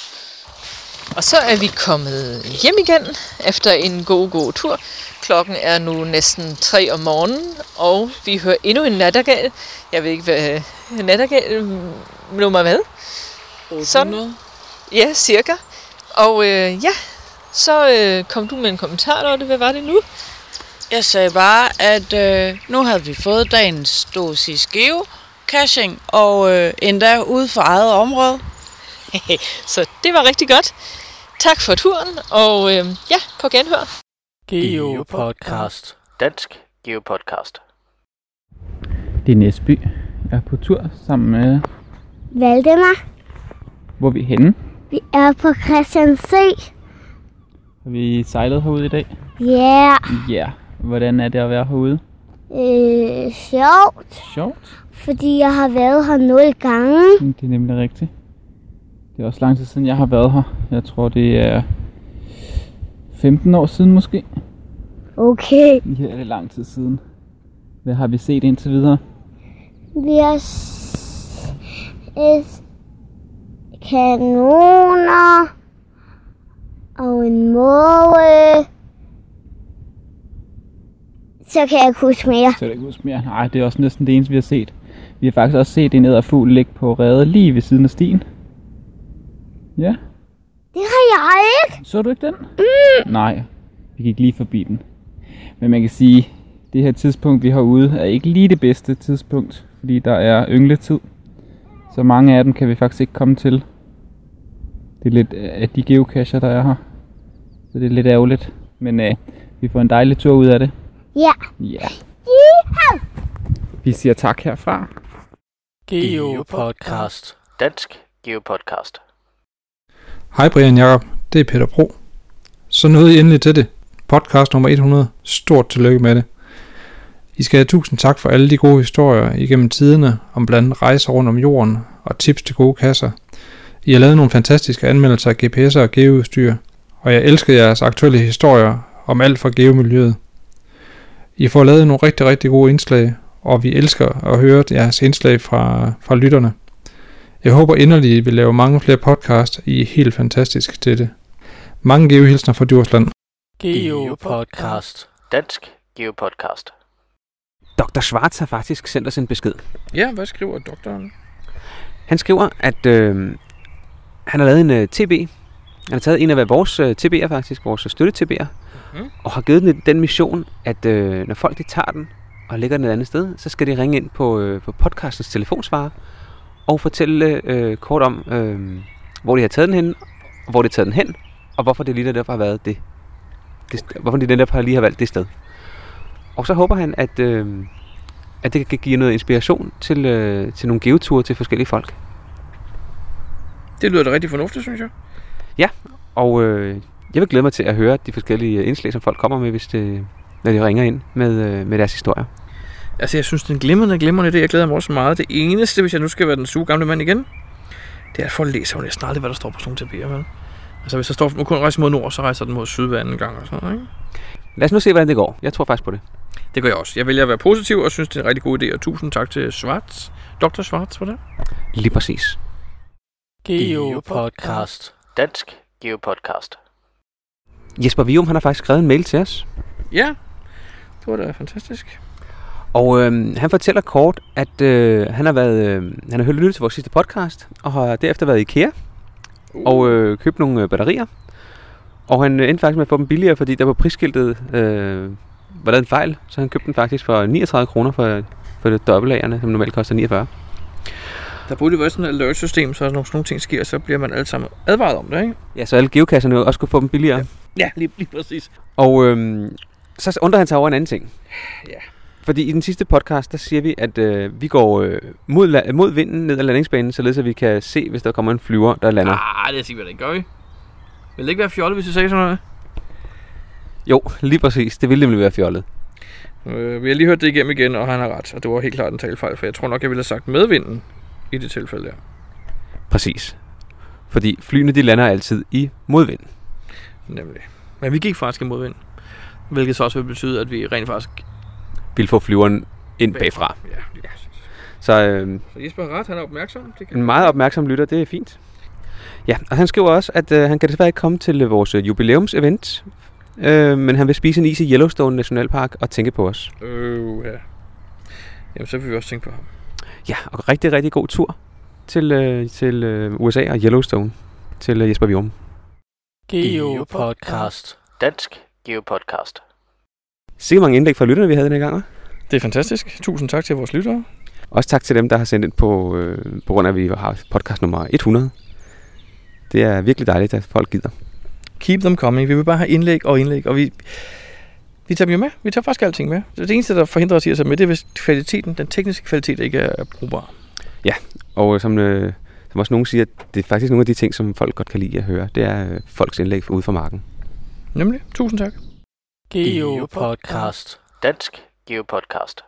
Og så er vi kommet hjem igen efter en god, god tur. Klokken er nu næsten 3 om morgenen, og vi hører endnu en nattergal. Jeg ved ikke, hvad nattergal nummer hvad? 800. Sådan. Ja, cirka. Og øh, ja, så øh, kom du med en kommentar, Lotte. Hvad var det nu? Jeg sagde bare, at øh, nu havde vi fået dagens dosis geocaching, og øh, endda ude for eget område. [LAUGHS] så det var rigtig godt. Tak for turen, og øh, ja, på genhør. Geopodcast. Dansk Geopodcast. Det er Næsby. Jeg er på tur sammen med... Valdemar, Hvor er vi henne? vi er på Christiansø. Har vi sejlet herude i dag? Ja, yeah. Ja. Yeah. Hvordan er det at være herude? øh, sjovt, Sjovt. fordi jeg har været her nul gange. Det er nemlig rigtigt. Det er også lang tid siden, jeg har været her. Jeg tror, det er 15 år siden måske. Okay. Ja, det er lang tid siden. Hvad har vi set indtil videre? Vi har set kanoner og en måge. Så kan jeg ikke huske mere. Så kan jeg ikke huske mere. Nej, det er også næsten det eneste, vi har set. Vi har faktisk også set en æderfugl ligge på rede lige ved siden af stien. Ja, Det har jeg ikke. så du ikke den? Mm. Nej, vi gik lige forbi den. Men man kan sige, det her tidspunkt, vi har ude, er ikke lige det bedste tidspunkt, fordi der er yngletid. Så mange af dem kan vi faktisk ikke komme til. Det er lidt af de geocacher, der er her. Så det er lidt ærgerligt. Men øh, vi får en dejlig tur ud af det. Ja. Ja. Yeehaw! Vi siger tak herfra. Geopodcast. Dansk Geopodcast. Hej Brian Jacob, det er Peter Bro. Så nåede I endelig til det. Podcast nummer 100. Stort tillykke med det. I skal have tusind tak for alle de gode historier igennem tiderne om blandt andet rejser rundt om jorden og tips til gode kasser. I har lavet nogle fantastiske anmeldelser af GPS'er og geoudstyr, og jeg elsker jeres aktuelle historier om alt fra geomiljøet. I får lavet nogle rigtig, rigtig gode indslag, og vi elsker at høre jeres indslag fra, fra lytterne. Jeg håber inderligt, I vil lave mange flere podcasts. I er helt fantastisk til det. Mange geohilsner fra Djursland. Geopodcast. Dansk Geopodcast. Dr. Schwartz har faktisk sendt os en besked. Ja, hvad skriver doktoren? Han skriver, at øh, han har lavet en øh, TB. Han har taget en af vores øh, TB'er faktisk, vores støtte-TB'er, Mhm. og har givet den den mission, at øh, når folk de tager den og lægger den et andet sted, så skal de ringe ind på, øh, på podcastens telefonsvarer og fortælle øh, kort om, øh, hvor de har taget den hen, hvor de har taget den hen, og hvorfor det lige netop har været det. det st- hvorfor de netop har lige har valgt det sted. Og så håber han, at, øh, at det kan give noget inspiration til, øh, til nogle geoture til forskellige folk. Det lyder da rigtig fornuftigt, synes jeg. Ja, og øh, jeg vil glæde mig til at høre de forskellige indslag, som folk kommer med, hvis det, når de ringer ind med, øh, med deres historier. Altså, jeg synes, det er en glimrende, glimrende idé. Jeg glæder mig også meget. Det eneste, hvis jeg nu skal være den suge gamle mand igen, det er, at folk læser jo næsten aldrig, hvad der står på sådan nogle tapeter, vel? Altså, hvis der står, nu kun rejse mod nord, så rejser den mod syd hver anden gang og sådan noget, ikke? Lad os nu se, hvordan det går. Jeg tror faktisk på det. Det gør jeg også. Jeg vælger at være positiv og synes, det er en rigtig god idé. Og tusind tak til Schwartz. Dr. Schwartz, for det. Lige præcis. Geopodcast. Dansk Geopodcast. Jesper Vium, han har faktisk skrevet en mail til os. Ja, det var da fantastisk. Og øh, han fortæller kort, at øh, han har været, øh, han har hørt lyttet til vores sidste podcast, og har derefter været i IKEA og øh, købt nogle øh, batterier. Og han øh, endte faktisk med at få dem billigere, fordi der på prisskiltet øh, var lavet en fejl, så han købte den faktisk for 39 kroner for, for dobbeltlagerne, som normalt koster 49. Der burde være sådan et alert-system, så når sådan nogle ting sker, så bliver man alle sammen advaret om det, ikke? Ja, så alle geokasserne også kunne få dem billigere. Ja, [LAUGHS] lige, lige præcis. Og øhm, så undrer han sig over en anden ting. Ja. Fordi i den sidste podcast, der siger vi, at øh, vi går øh, mod, la- mod vinden ned ad landingsbanen, således at vi kan se, hvis der kommer en flyver, der lander. Ah, det siger vi da ikke, gør vi? Vil det ikke være fjollet, hvis vi sagde sådan noget? Jo, lige præcis. Det ville nemlig være fjollet. Øh, vi har lige hørt det igennem igen, og han har ret. Og det var helt klart en talfejl, for jeg tror nok, jeg ville have sagt medvinden i det tilfælde der. Præcis. Fordi flyene, de lander altid i modvind. Nemlig. Men vi gik faktisk imod vind. Hvilket så også vil betyde, at vi rent faktisk... Vil få flyveren ind bagfra. Ja, ja. Så øh, Så Jesper har ret, han er opmærksom. Det kan en meget opmærksom lytter, det er fint. Ja, og han skriver også, at øh, han kan desværre ikke komme til øh, vores øh, jubilæumsevent, øh, men han vil spise en is i Yellowstone Nationalpark og tænke på os. Øh, ja. Jamen, så vil vi også tænke på ham. Ja, og rigtig, rigtig god tur til, øh, til øh, USA og Yellowstone til øh, Jesper Vium. Geopodcast. Dansk Geopodcast. Sikke mange indlæg fra lytterne, vi havde den her gang. hva'? Det er fantastisk. Tusind tak til vores lyttere. Også tak til dem, der har sendt ind på, øh, på grund af, at vi har podcast nummer 100. Det er virkelig dejligt, at folk gider. Keep them coming. Vi vil bare have indlæg og indlæg, og vi, vi tager dem jo med. Vi tager faktisk alting med. Det eneste, der forhindrer os i at tage med, det er, hvis kvaliteten, den tekniske kvalitet ikke er brugbar. Ja, og øh, som, øh, som også nogen siger, det er faktisk nogle af de ting, som folk godt kan lide at høre. Det er øh, folks indlæg ude fra marken. Nemlig. Tusind tak. Geopodcast. Dansk Geopodcast.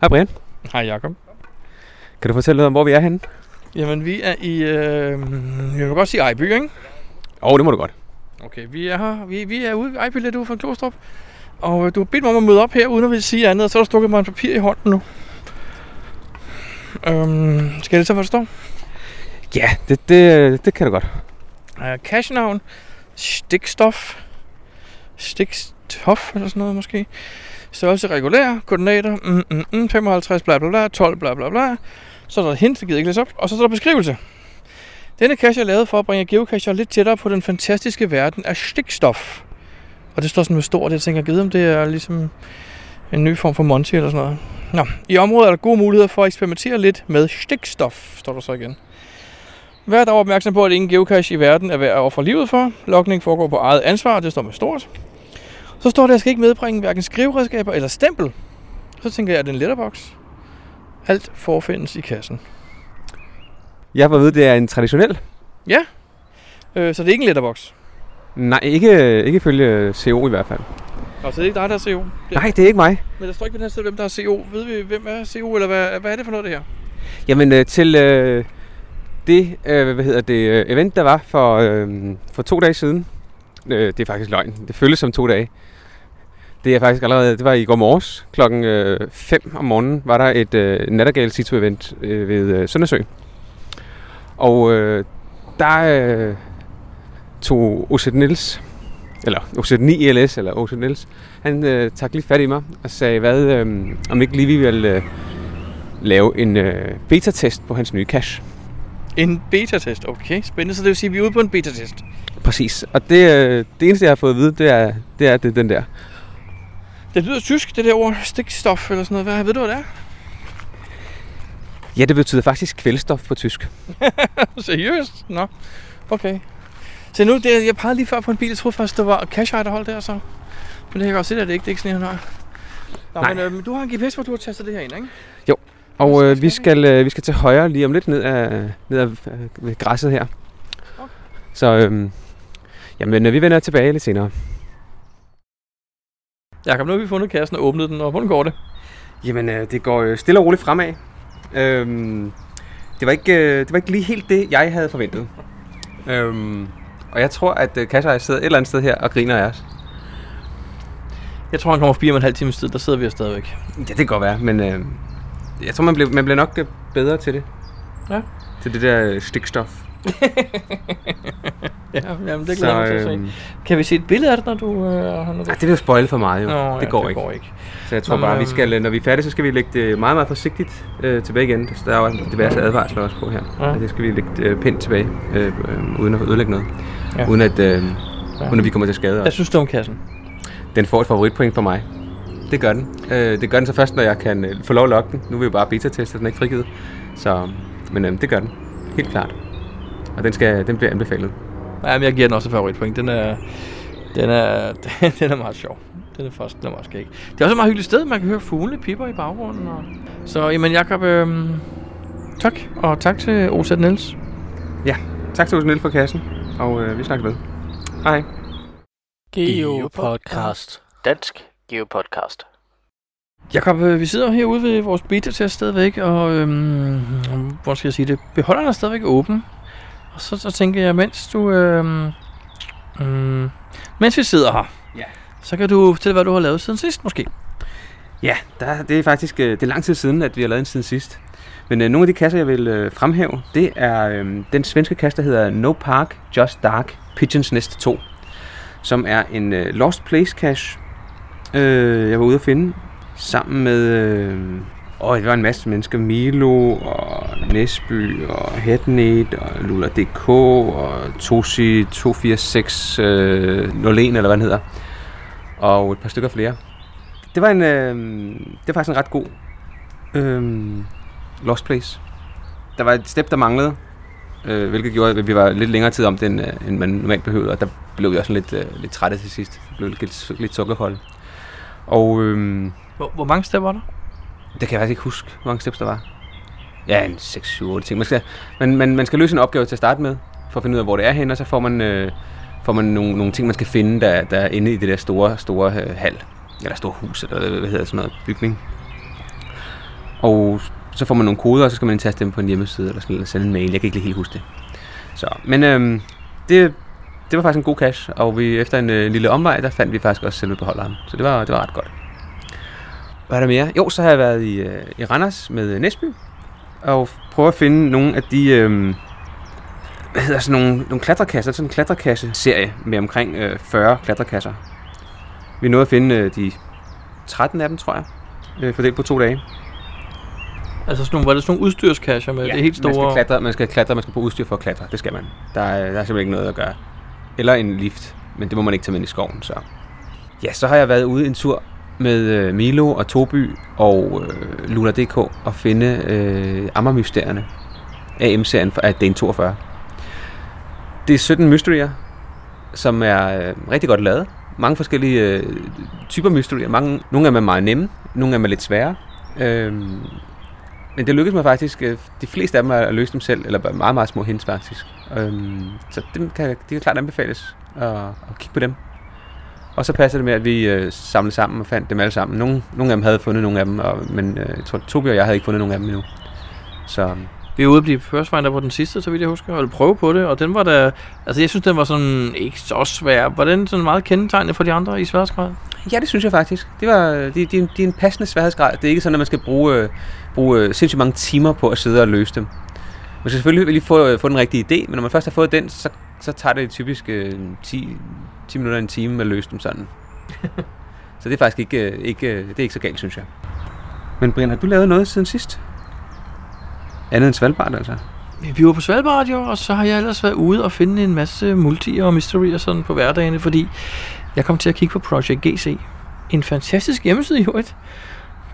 Hej Brian. Hej Jacob. Kan du fortælle noget om, hvor vi er henne? Jamen, vi er i... Øh, jeg vil godt sige Ejby, ikke? Åh, oh, det må du godt. Okay, vi er her. Vi, vi er ude ved Ejby lidt ude fra Klostrup. Og øh, du har bedt mig om at møde op her, uden at ville sige andet, og så har du stukket mig en papir i hånden nu. Øhm, skal jeg hvad der står? Ja, det, det, det kan du godt. Uh, cashnavn, stikstof, stikstof eller sådan noget måske. Størrelse regulær, koordinater, mm, mm, mm, 55 bla bla bla, 12 bla bla bla. Så er der hint, det gider jeg ikke læse op, og så er der beskrivelse. Denne cache er lavet for at bringe geocacher lidt tættere på den fantastiske verden af stikstof. Og det står sådan med stort, jeg tænker, givet om det er ligesom en ny form for Monty eller sådan noget. Nå, i området er der gode muligheder for at eksperimentere lidt med stikstof, står der så igen. Vær dog opmærksom på, at ingen geocache i verden er værd at ofre livet for. Lokning foregår på eget ansvar, det står med stort. Så står der, at jeg skal ikke medbringe hverken skriveredskaber eller stempel. Så tænker jeg, at det er en letterbox. Alt forfindes i kassen. Jeg at vide, det er en traditionel. Ja, øh, så det er ikke en letterbox. Nej, ikke, ikke ifølge CO i hvert fald. Nå, så det er ikke dig, der er CO? Det... Nej, det er ikke mig. Men der står ikke på den her side, hvem der er CO. Ved vi, hvem er CO, eller hvad, hvad er det for noget, det her? Jamen, øh, til øh, det, øh, hvad hedder det, øh, event, der var for, øh, for to dage siden. Øh, det er faktisk løgn. Det føles som to dage. Det er faktisk allerede, det var i går morges, klokken øh, 5 om morgenen, var der et øh, Nattergale Situ event øh, ved øh, Søndersø. Og øh, der øh, tog OZ Niels, eller OZ9 ELS, eller OZ Niels, han øh, tak lige fat i mig og sagde, hvad, øh, om ikke lige vi ville øh, lave en øh, beta-test på hans nye cache. En beta-test, okay. Spændende, så det vil sige, at vi er ude på en beta-test. Præcis, og det, øh, det eneste, jeg har fået at vide, det er, det er det, den der. Det lyder tysk, det der ord, stikstof eller sådan noget. Hvad ved du, hvad det er? Ja, det betyder faktisk kvælstof på tysk. [LAUGHS] Seriøst? Nå, okay. Så nu, det, jeg pegede lige før på en bil, jeg troede faktisk, det var cash der holdt der, så. Men det kan jeg godt se, at det ikke, det er ikke sådan en, Nå, Nej. men øh, du har en GPS, hvor du har tastet det her ind, ikke? Jo, og øh, vi, skal, øh, vi skal til højre lige om lidt ned af, ned af øh, ved græsset her. Okay. Så øh, jamen, øh, vi vender tilbage lidt senere. Jakob, nu har vi fundet kassen og åbnet den, og hvordan går det? Jamen, øh, det går øh, stille og roligt fremad. Øhm, det, var ikke, øh, det var ikke lige helt det, jeg havde forventet. øhm, og jeg tror, at øh, Kasser sidder et eller andet sted her og griner af os. Jeg tror, han kommer forbi om en halv times tid. Der sidder vi her stadigvæk. Ja, det kan godt være, men øh, jeg tror, man bliver, man bliver nok øh, bedre til det. Ja. Til det der øh, stikstof. [LAUGHS] ja, jamen, det glæder mig til at se. øhm, Kan vi se et billede af det, når du... Øh, har noget Ej, det vil jo spoil for meget jo. Nå, det, ja, går det ikke. går ikke. Så jeg tror Nå, bare, vi skal, øh, når vi er færdige, så skal vi lægge det meget, meget forsigtigt øh, tilbage igen. Der er jo diverse advarsler også på her. Ja. Ja. Det skal vi lægge øh, pænt tilbage, øh, øh, uden at ødelægge noget. Ja. Uden, at, øh, Ja. uden at vi kommer til skade. Hvad Også. synes du om kassen? Den får et favoritpoint for mig. Det gør den. Øh, det gør den så først, når jeg kan øh, få lov at logge den. Nu er vi jo bare beta-testet, den er ikke frigivet. Så, men øh, det gør den. Helt klart. Og den, skal, den bliver anbefalet. Ja, men jeg giver den også et favoritpoint. Den er, den er, [LAUGHS] den er meget sjov. Den er faktisk den er meget skæg. Det er også et meget hyggeligt sted. Man kan høre fugle pipper i baggrunden. Og... Så, jamen Jacob, øh, tak. Og tak til OZ Niels. Ja, tak til Niels for kassen. Og øh, vi snakkes ved. Hej. Geopodcast. Dansk Geopodcast. Jakob, øh, vi sidder herude ved vores beta-test stadigvæk, og øhm, hvordan skal jeg sige det? Beholderen er stadigvæk åben. Og så, så tænker jeg, mens du... Øhm, øhm, mens vi sidder her, Ja. så kan du fortælle, hvad du har lavet siden sidst måske. Ja, der, det er faktisk øh, det er lang tid siden, at vi har lavet en siden sidst. Men øh, nogle af de kasser, jeg vil øh, fremhæve, det er øh, den svenske kasse, der hedder No Park, Just Dark, Pigeons Nest 2. Som er en øh, Lost Place cache, øh, jeg var ude at finde, sammen med... Øh, åh, det var en masse mennesker. Milo og Nesby og Headnet og Lula.dk og Tosi 246 øh, 01, eller hvad den hedder. Og et par stykker flere. Det var en, øh, det var faktisk en ret god øh, Lost Place. Der var et step, der manglede, øh, hvilket gjorde, at vi var lidt længere tid om det, end, øh, end man normalt behøvede, og der blev vi også lidt, øh, lidt trætte til sidst. Det blev lidt, lidt sukkerhold. Og øh, Hvor, hvor mange step var der? det kan jeg faktisk ikke huske, hvor mange steps der var. Ja, en 6, 7, 8 ting. Man skal, man, man, man skal løse en opgave til at starte med, for at finde ud af, hvor det er henne, og så får man, øh, får man nogle, nogle ting, man skal finde, der, der er inde i det der store, store øh, hal. Eller store hus, eller hvad hedder sådan noget, bygning. Og så får man nogle koder, og så skal man indtaste dem på en hjemmeside, eller sådan, eller sende en mail. Jeg kan ikke lige helt huske det. Så, men øhm, det, det var faktisk en god cache, og vi, efter en øh, lille omvej, der fandt vi faktisk også selve beholderen. Så det var, det var ret godt. Hvad er der mere? Jo, så har jeg været i, øh, i Randers med øh, Næsby, og prøve at finde nogle af de... Øh, hvad hedder sådan nogle, nogle klatrekasser, sådan en klatrekasse-serie med omkring øh, 40 klatrekasser. Vi nåede at finde øh, de 13 af dem, tror jeg, øh, fordelt på to dage. Altså sådan nogle, var det sådan nogle udstyrskasser med det helt store... Man skal, klatre, man skal klatre, man skal på udstyr for at klatre. Det skal man. Der er, der er simpelthen ikke noget at gøre. Eller en lift, men det må man ikke tage med ind i skoven. Så. Ja, så har jeg været ude en tur med øh, Milo og Toby og øh, Luna.dk og finde øh, Ammermysterierne. AM-serien af Dane 42. Det er 17 mysterier, som er øh, rigtig godt lavet. Mange forskellige øh, typer mysterier. Mange, nogle af dem er meget nemme, nogle af dem er lidt svære. Øh, men det lykkedes mig faktisk, øh, de fleste af dem at løse dem selv, eller meget, meget små hints faktisk. Øhm, så dem kan, de kan klart anbefales at, at kigge på dem. Og så passer det med, at vi øh, samlede sammen og fandt dem alle sammen. Nogle, nogle af dem havde fundet nogle af dem, og, men øh, jeg tror, Tobi og jeg havde ikke fundet nogle af dem endnu. Så Vi er ude at blive first finder på den sidste, så vidt jeg husker, og prøve på det, og den var da, altså jeg synes, den var sådan ikke så svær. Var den sådan meget kendetegnende for de andre i sværhedsgrad? Ja, det synes jeg faktisk. Det var, de, de, de er en passende sværhedsgrad. Det er ikke sådan, at man skal bruge, øh, bruge øh, sindssygt mange timer på at sidde og løse dem. Man skal selvfølgelig lige få, øh, få den rigtige idé, men når man først har fået den, så, så tager det typisk øh, 10, 10 minutter en time at løse dem sådan. [LAUGHS] så det er faktisk ikke, øh, ikke, øh, det er ikke så galt, synes jeg. Men Brian, har du lavet noget siden sidst? Andet end Svalbard, altså? Vi var på Svalbard jo, og så har jeg ellers været ude og finde en masse multier og mysterier sådan på hverdagene, fordi jeg kom til at kigge på Project GC. En fantastisk hjemmeside i øvrigt,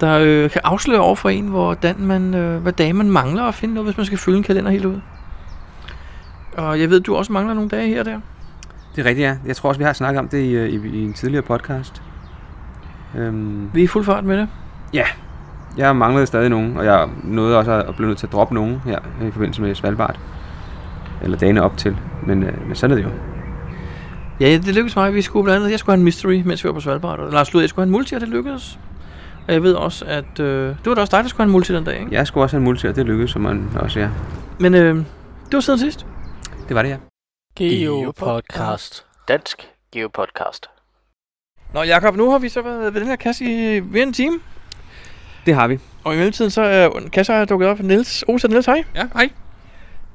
der øh, kan afsløre over for en, hvordan man, øh, hvad dage man mangler at finde noget, hvis man skal fylde en kalender helt ud. Og jeg ved, du også mangler nogle dage her og der. Det er rigtigt, ja. Jeg tror også, vi har snakket om det i, øh, i, i en tidligere podcast. Øhm, Vi er i fuld fart med det. Ja, jeg manglede stadig nogen, og jeg nåede også at blive nødt til at droppe nogen her i forbindelse med Svalbard. Eller dagene op til, men, øh, men sådan er det jo. Ja, det lykkedes mig. Vi skulle blandt andet, jeg skulle have en mystery, mens vi var på Svalbard. Og Lars Lud, jeg skulle have en multi, og det lykkedes. Og jeg ved også, at øh, det var da også dig, der skulle have en multi den dag, ikke? Jeg skulle også have en multi, og det lykkedes som man også, ja. Men øh, det var siden sidst. Det var det, ja. Geo Podcast. Dansk Geo Podcast. Nå, Jakob, nu har vi så været ved den her kasse i mere en time. Det har vi. Og i mellemtiden så er kasse er dukket op. Niels, Osa Niels, hej. Ja, hej.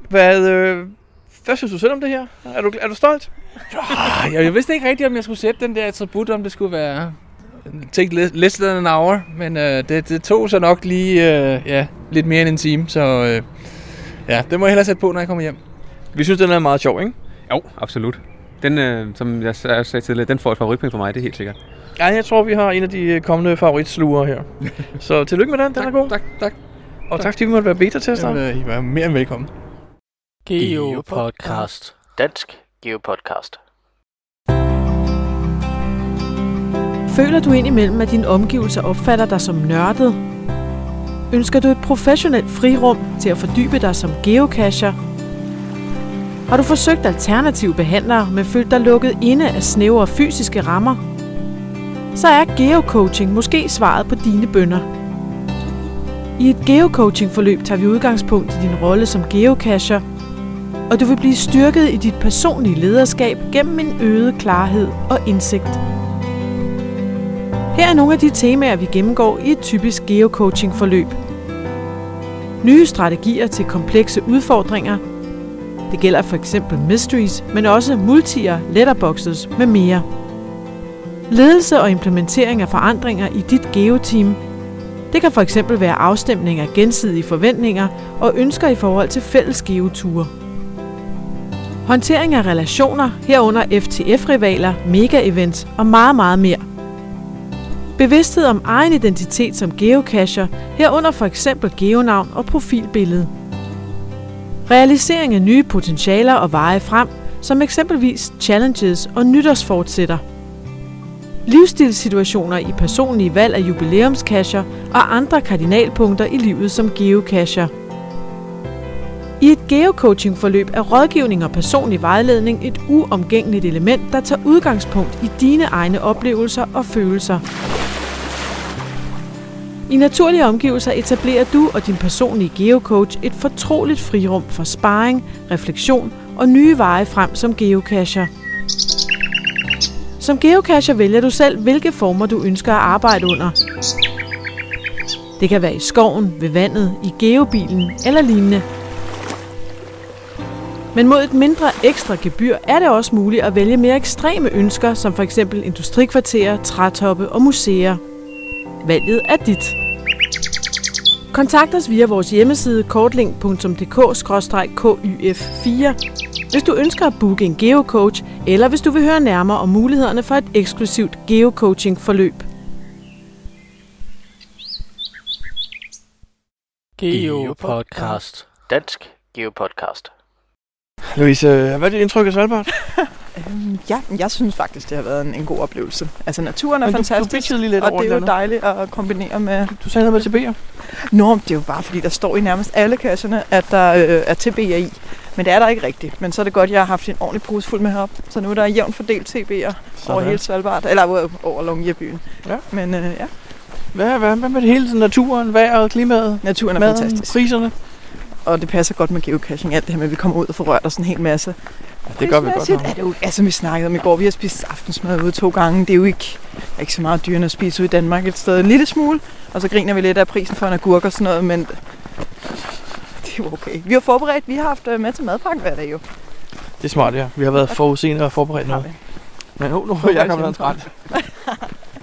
Hvad, øh, hvad synes du selv om det her? Er du, er du stolt? Ah, Jeg, jeg vidste ikke rigtigt, om jeg skulle sætte den der attribut, om det skulle være take less than an hour, men øh, det, det tog så nok lige øh, ja, lidt mere end en time, så øh, ja, det må jeg hellere sætte på, når jeg kommer hjem. Vi synes, den er meget sjov, ikke? Jo, absolut. Den, øh, som jeg sa- sagde tidligere, den får et favoritpoint for mig, det er helt sikkert. Ja, jeg tror, vi har en af de øh, kommende favoritsluger her. [LAUGHS] så tillykke med den, den Tak, er god. Tak, tak. Og tak, fordi vi måtte være beta-tester. Jamen, øh, I var mere end velkommen. Geo Podcast. Dansk Geo Podcast. Føler du indimellem, at dine omgivelser opfatter dig som nørdet? Ønsker du et professionelt frirum til at fordybe dig som geocacher? Har du forsøgt alternative behandlere, men følt dig lukket inde af snævre fysiske rammer? Så er geocoaching måske svaret på dine bønder. I et geocoaching-forløb tager vi udgangspunkt i din rolle som geocacher, og du vil blive styrket i dit personlige lederskab gennem en øget klarhed og indsigt. Her er nogle af de temaer, vi gennemgår i et typisk geocoaching-forløb. Nye strategier til komplekse udfordringer. Det gælder for eksempel mysteries, men også multier, letterboxes med mere. Ledelse og implementering af forandringer i dit geoteam. Det kan for eksempel være afstemning af gensidige forventninger og ønsker i forhold til fælles geoture. Håndtering af relationer, herunder FTF-rivaler, mega-events og meget, meget mere. Bevidsthed om egen identitet som geocacher, herunder for eksempel geonavn og profilbillede. Realisering af nye potentialer og veje frem, som eksempelvis challenges og nytårsfortsætter. Livsstilssituationer i personlige valg af jubilæumscacher og andre kardinalpunkter i livet som geocacher. I et geocoaching-forløb er rådgivning og personlig vejledning et uomgængeligt element, der tager udgangspunkt i dine egne oplevelser og følelser. I naturlige omgivelser etablerer du og din personlige geocoach et fortroligt frirum for sparring, refleksion og nye veje frem som geocacher. Som geocacher vælger du selv, hvilke former du ønsker at arbejde under. Det kan være i skoven, ved vandet, i geobilen eller lignende. Men mod et mindre ekstra gebyr er det også muligt at vælge mere ekstreme ønsker, som f.eks. industrikvarterer, trætoppe og museer. Valget er dit. Kontakt os via vores hjemmeside kortlink.dk-kyf4, hvis du ønsker at booke en geocoach, eller hvis du vil høre nærmere om mulighederne for et eksklusivt geocoaching-forløb. Geopodcast. Dansk Geopodcast. Louise, hvad er dit indtryk af Svalbard? [LAUGHS] Øhm, ja, jeg synes faktisk, det har været en, en god oplevelse. Altså, naturen er Men du- du fantastisk, bitchede lige lidt og over det et er jo dejligt at kombinere med... Du sagde noget med TB'er? Nå, det er jo bare fordi, der står i nærmest alle kasserne, at der øh, er TB'er i. Men det er der ikke rigtigt. Men så er det godt, at jeg har haft en ordentlig pose fuld med herop. Så nu er der jævnt fordelt TB'er over hele Svalbard. Eller over, over Longyearbyen. Ja. Men øh, ja. Hvad, hvad, hvad med det hele? Naturen, vejret, klimaet? Naturen er maden, fantastisk. priserne? Og det passer godt med geocaching. Alt det her med, at vi kommer ud og får rørt os en hel masse. Ja, det gør vi godt. Er det jo, altså, vi snakkede om i går, vi har spist aftensmad ude to gange. Det er jo ikke, er ikke så meget dyrere at spise ude i Danmark et sted. En lille smule. Og så griner vi lidt af prisen for en agurk og sådan noget, men det er jo okay. Vi har forberedt, vi har haft øh, med til madpakken hver dag jo. Det er smart, ja. Vi har været forudseende og forberedt noget. Men nu, nu har jeg kommet en træt.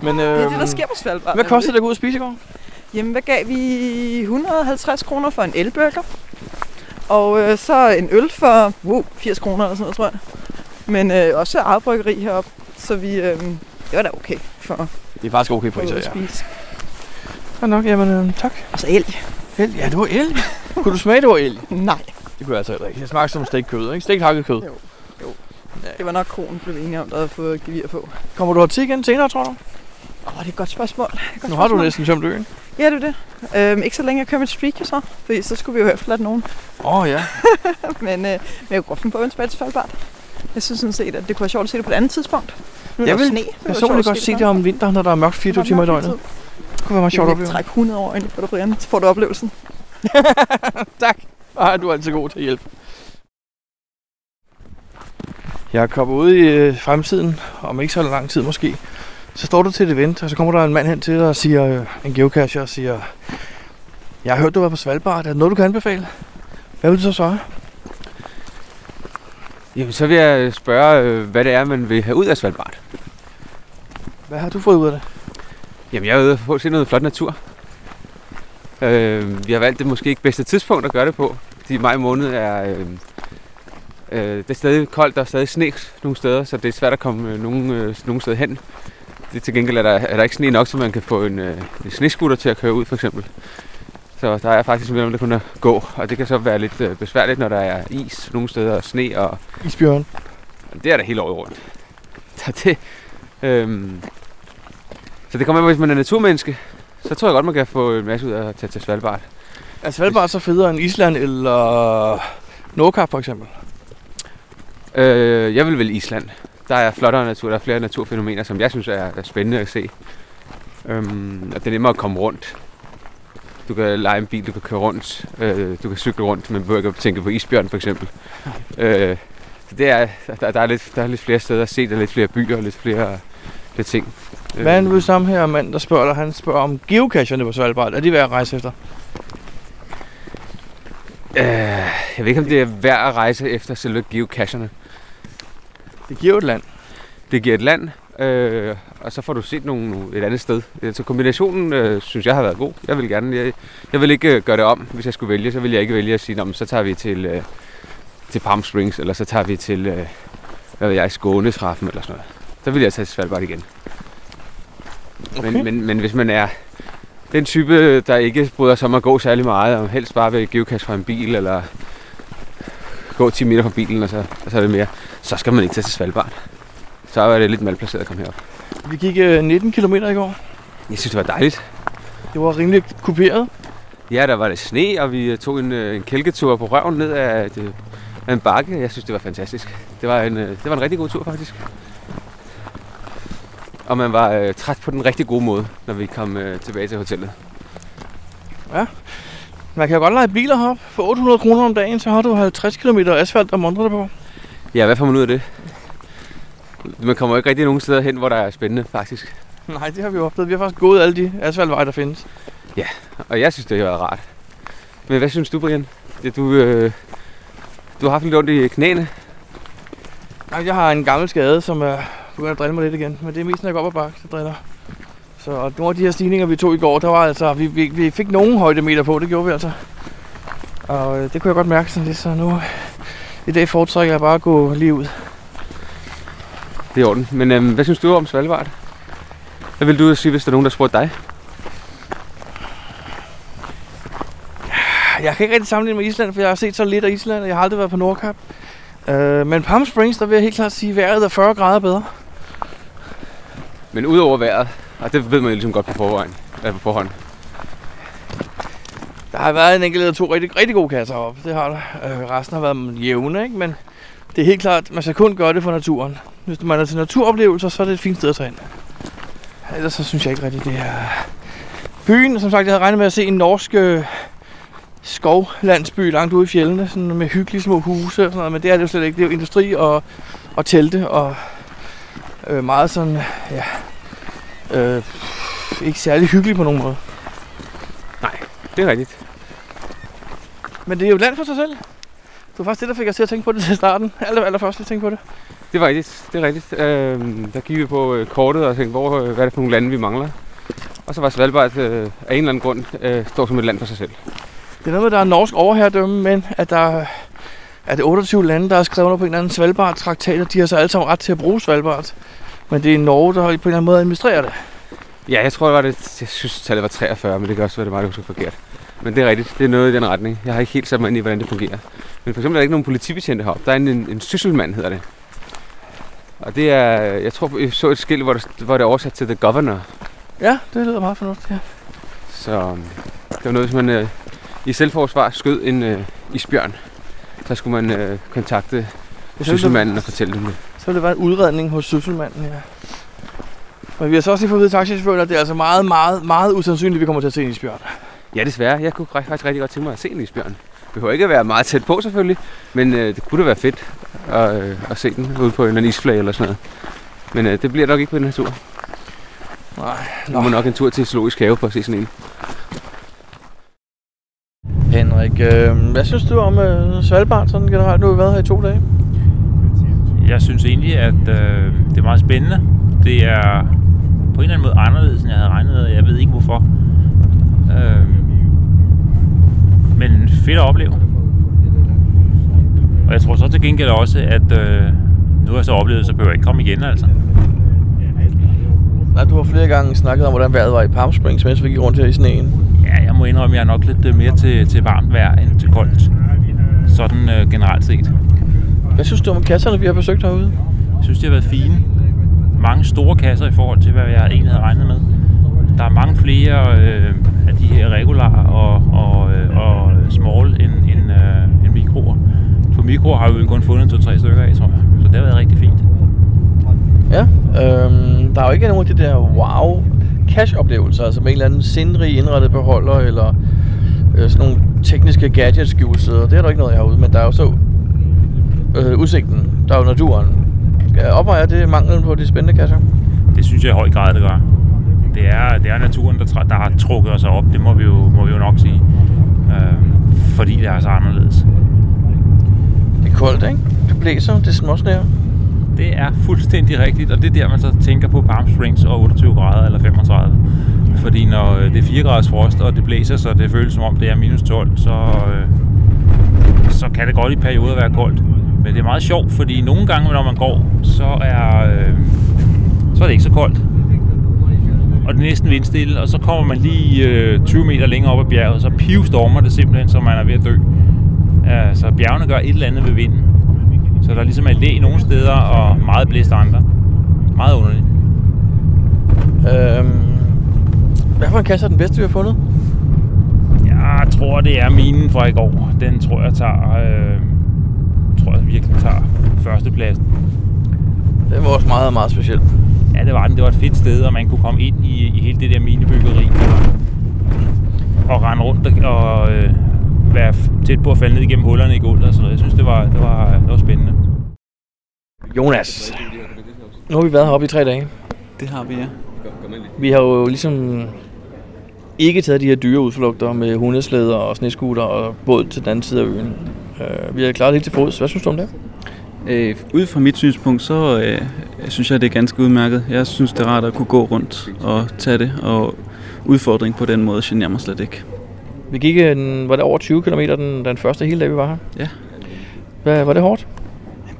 Men, [LAUGHS] Det er det, øhm, der sker på Svalbard. Hvad kostede det at gå ud og spise i går? Jamen, hvad gav vi? 150 kroner for en elburger. Og øh, så en øl for wow, 80 kroner eller sådan noget, tror jeg. Men øh, også eget bryggeri heroppe. Så vi, øh, det var da okay for Det er faktisk okay at priser, og ja. spise. Så nok, jamen øh, tak. Og så el. El? Ja, det var el. kunne du smage, det var el? Nej. Det kunne jeg altså heller ikke. Det smagte som stegt kød, ikke? Stegt hakket kød. Jo. jo. Det var nok kronen, blev vi enige om, der havde fået gevir på. Kommer du her igen senere, tror du? Åh, det er et godt spørgsmål. Et godt Nu har du spørgsmål. næsten tømt øen. Ja, det er det. Øhm, ikke så længe jeg kører mit streak jo så, fordi så skulle vi jo have efterladt nogen. Åh oh, ja. [LAUGHS] men, øh, men jeg kunne godt finde på at vende tilbage til Svalbard. Jeg synes sådan set, at det kunne være sjovt at se det på et andet tidspunkt. Nu Jeg vil sne. Personligt godt se det om vinteren, når der er mørkt 24 timer i døgnet. Det kunne være meget sjovt at opleve. Træk 100 år ind på dig, Brian. Så får du oplevelsen. [LAUGHS] tak. Ej, du er altid god til at hjælpe. Jeg er kommet ud i øh, fremtiden, om ikke så lang tid måske. Så står du til et event, og så kommer der en mand hen til dig og siger, øh, en geocacher, og siger, jeg har hørt, du var på Svalbard. Er det noget, du kan anbefale? Hvad vil du så svare? Jamen, så vil jeg spørge, øh, hvad det er, man vil have ud af Svalbard. Hvad har du fået ud af det? Jamen, jeg er ude for at se noget flot natur. Øh, vi har valgt det måske ikke bedste tidspunkt at gøre det på, fordi maj måned er... Øh, øh, det er stadig koldt, der er stadig sne nogle steder, så det er svært at komme øh, nogen, øh, nogen steder hen. Det, til gengæld er der, er der ikke sne nok, så man kan få en, øh, en sneskutter til at køre ud, for eksempel. Så der er faktisk mellem det kun at gå, og det kan så være lidt øh, besværligt, når der er is nogle steder og sne. Og, Isbjørn. det er der hele året rundt. [LAUGHS] Så det, øhm, så det kommer an hvis man er naturmenneske, så tror jeg godt, man kan få en masse ud af at tage til Svalbard. Er Svalbard så federe end Island eller Nordkap for eksempel? Øh, jeg vil vælge Island. Der er flottere natur, der er flere naturfænomener, som jeg synes er, er spændende at se. Øhm, og det er nemmere at komme rundt. Du kan lege en bil, du kan køre rundt, øh, du kan cykle rundt, men ikke at tænke på isbjørn for eksempel. Øh, så det er, der, der, er lidt, der er lidt flere steder at se, der er lidt flere byer og lidt flere, flere ting. Hvad er nu samme her mand, der spørger dig? Han spørger om geocacherne på Svalbard. Er de værd at rejse efter? Øh, jeg ved ikke, om det er værd at rejse efter selve geocacherne. Det giver jo et land. Det giver et land, øh, og så får du set nogle, et andet sted. Så kombinationen øh, synes jeg har været god. Jeg vil gerne, jeg, jeg vil ikke øh, gøre det om, hvis jeg skulle vælge. Så vil jeg ikke vælge at sige, "Nå, men så tager vi til, øh, til Palm Springs, eller så tager vi til, øh, hvad ved jeg, Skånetraffen eller sådan noget. Så vil jeg tage til Svalbard igen. Okay. Men, men, men hvis man er den type, der ikke bryder sig om at gå særlig meget, og helst bare vil geocache fra en bil, eller gå 10 meter fra bilen, og så, og så er det mere, så skal man ikke tage til Svalbard. Så er det lidt malplaceret at komme herop. Vi gik øh, 19 km i går. Jeg synes, det var dejligt. Det var rimelig kuperet. Ja, der var det sne, og vi tog en, øh, en kælketur på røven ned af, det, af en bakke. Jeg synes, det var fantastisk. Det var en, øh, det var en rigtig god tur, faktisk. Og man var øh, træt på den rigtig gode måde, når vi kom øh, tilbage til hotellet. Ja. Man kan jo godt lege biler heroppe. For 800 kroner om dagen, så har du 50 km asfalt mundre det på. Ja, hvad får man ud af det? Man kommer jo ikke rigtig nogen steder hen, hvor der er spændende, faktisk. Nej, det har vi jo oplevet. Vi har faktisk gået alle de asfaltveje, der findes. Ja, og jeg synes, det har været rart. Men hvad synes du, Brian? Det, du, øh, du har haft lidt ondt i knæene. Nej, jeg har en gammel skade, som er begyndt at drille mig lidt igen. Men det er mest, når jeg går op ad bakke, så driller. Så og nogle af de her stigninger, vi tog i går, der var altså, vi, vi, vi fik nogen højdemeter på, det gjorde vi altså. Og øh, det kunne jeg godt mærke sådan lidt, så nu i dag foretrækker jeg bare at gå lige ud. Det er orden. Men øh, hvad synes du om Svalbard? Hvad vil du sige, hvis der er nogen, der spurgte dig? Jeg kan ikke rigtig sammenligne med Island, for jeg har set så lidt af Island, og jeg har aldrig været på Nordkap. Øh, men Palm Springs, der vil jeg helt klart sige, at vejret er 40 grader bedre. Men udover vejret, og det ved man jo ligesom godt på forhånd. Ja, på forhånd. Der har været en enkelt eller to rigtig, rigtig gode kasser op. Det har der. Øh, resten har været jævne, ikke? Men det er helt klart, man skal kun gøre det for naturen. Hvis man er til naturoplevelser, så er det et fint sted at tage ind. Ellers så synes jeg ikke rigtigt, det er... Byen, som sagt, jeg havde regnet med at se en norsk øh, skovlandsby langt ude i fjellene, sådan med hyggelige små huse og sådan noget, men det er det jo slet ikke. Det er jo industri og, og telte og øh, meget sådan, ja, øh, ikke særlig hyggeligt på nogen måde. Det er rigtigt. Men det er jo et land for sig selv. Det var faktisk det, der fik os til at tænke på det til starten. Aller, allerførst at tænke på det. Det var rigtigt, det er rigtigt. Øh, der gik vi på øh, kortet og tænkte, hvor, øh, hvad er det for nogle lande, vi mangler. Og så var Svalbard øh, af en eller anden grund øh, står som et land for sig selv. Det er noget med, at der er norsk overherredømme, men at der er det 28 lande, der har skrevet under på en eller anden Svalbard-traktat, og de har så alle sammen ret til at bruge Svalbard. Men det er Norge, der på en eller anden måde administrerer det. Ja, jeg tror, det var det. Jeg synes, tallet var 43, men det kan også være, det var det husker forkert. Men det er rigtigt. Det er noget i den retning. Jeg har ikke helt sat mig ind i, hvordan det fungerer. Men for eksempel er der ikke nogen politibetjente heroppe. Der er en, en, en sysselmand, hedder det. Og det er, jeg tror, jeg så et skilt, hvor det, hvor det er oversat til The Governor. Ja, det lyder meget fornuftigt, ja. Så øhm, det var noget, hvis man øh, i selvforsvar skød en øh, isbjørn. Så skulle man øh, kontakte sysselmanden og fortælle dem det. Så ville det være en udredning hos sysselmanden, ja. Men vi har så også lige fået at vide taxichaufføren, at det er altså meget, meget, meget usandsynligt, at vi kommer til at se en isbjørn. Ja, desværre. Jeg kunne faktisk rigtig godt tænke mig at se en isbjørn. Det behøver ikke at være meget tæt på selvfølgelig, men øh, det kunne da være fedt at, øh, at se den ude på en eller anden isflage eller sådan noget. Men øh, det bliver nok ikke på den her tur. Nej. Nu må nok en tur til Zoologisk Have for at se sådan en. Henrik, øh, hvad synes du om øh, Svalbard sådan generelt? Nu har vi været her i to dage. Jeg synes egentlig, at øh, det er meget spændende. Det er på en eller anden måde anderledes, end jeg havde regnet med. Jeg ved ikke hvorfor. Øh, men fedt at opleve. Og jeg tror så til gengæld også, at øh, nu har jeg så oplevet, så behøver jeg ikke komme igen, altså. Nej, du har flere gange snakket om, hvordan vejret var i Palm Springs, mens vi gik rundt her i sneen. Ja, jeg må indrømme, at jeg er nok lidt øh, mere til, til varmt vejr end til koldt. Sådan øh, generelt set. Hvad synes du om kasserne, vi har besøgt herude? Jeg synes, de har været fine. Mange store kasser i forhold til, hvad jeg egentlig havde regnet med. Der er mange flere øh, af de her regular og, og, øh, og small end, end, øh, end mikroer. For mikroer har vi kun fundet to-tre stykker af, tror jeg. Så det har været rigtig fint. Ja, øhm, der er jo ikke nogen af de der wow cash-oplevelser, altså med en eller anden sindrig indrettet beholder, eller øh, sådan nogle tekniske gadgets skjulesteder. Det er der ikke noget herude, men der er jo så øh, udsigten, der er jo naturen. Opvejer det manglen på de spændende kasser? Det synes jeg i høj grad, det gør. Det er, det er naturen, der, der har trukket os op, det må vi jo, må vi jo nok sige. Øh, fordi det er så anderledes. Det er koldt, ikke? Det blæser, det er småsnære. Det er fuldstændig rigtigt, og det er der, man så tænker på Palm Springs og 28 grader eller 35. Fordi når øh, det er 4 graders frost, og det blæser, så det føles som om det er minus 12, så, øh, så kan det godt i perioder være koldt. Men det er meget sjovt, fordi nogle gange, når man går, så er, øh, så er det ikke så koldt. Og det er næsten vindstille, og så kommer man lige øh, 20 meter længere op ad bjerget, så pivstormer det simpelthen, så man er ved at dø. Ja, så bjergene gør et eller andet ved vinden. Så der ligesom er læ nogle steder, og meget blæst andre. Meget underligt. Øhm, hvad for en kasse er den bedste, vi har fundet? Jeg tror, det er minen fra i går. Den tror jeg tager, øh, tror jeg virkelig tager førstepladsen. Den var også meget, meget speciel. Ja, det var den. Det var et fedt sted, og man kunne komme ind i, i hele det der minebyggeri. Og, og rende rundt og, og øh, være tæt på at falde ned igennem hullerne i gulvet og sådan noget. Jeg synes, det var, det var, det var spændende. Jonas, Nu har vi været heroppe i tre dage. Det har vi, ja. Vi har jo ligesom ikke taget de her dyre udflugter med hundeslæder og sneskuter og båd til den anden side af øen. Øh, vi har klaret det helt til fods. Hvad synes du om det? Øh, ud fra mit synspunkt, så øh, synes jeg, det er ganske udmærket. Jeg synes, det er rart at kunne gå rundt og tage det, og udfordring på den måde generer mig slet ikke. Vi gik en, var det over 20 km den, den første hele dag, vi var her? Ja. Hvad, var det hårdt?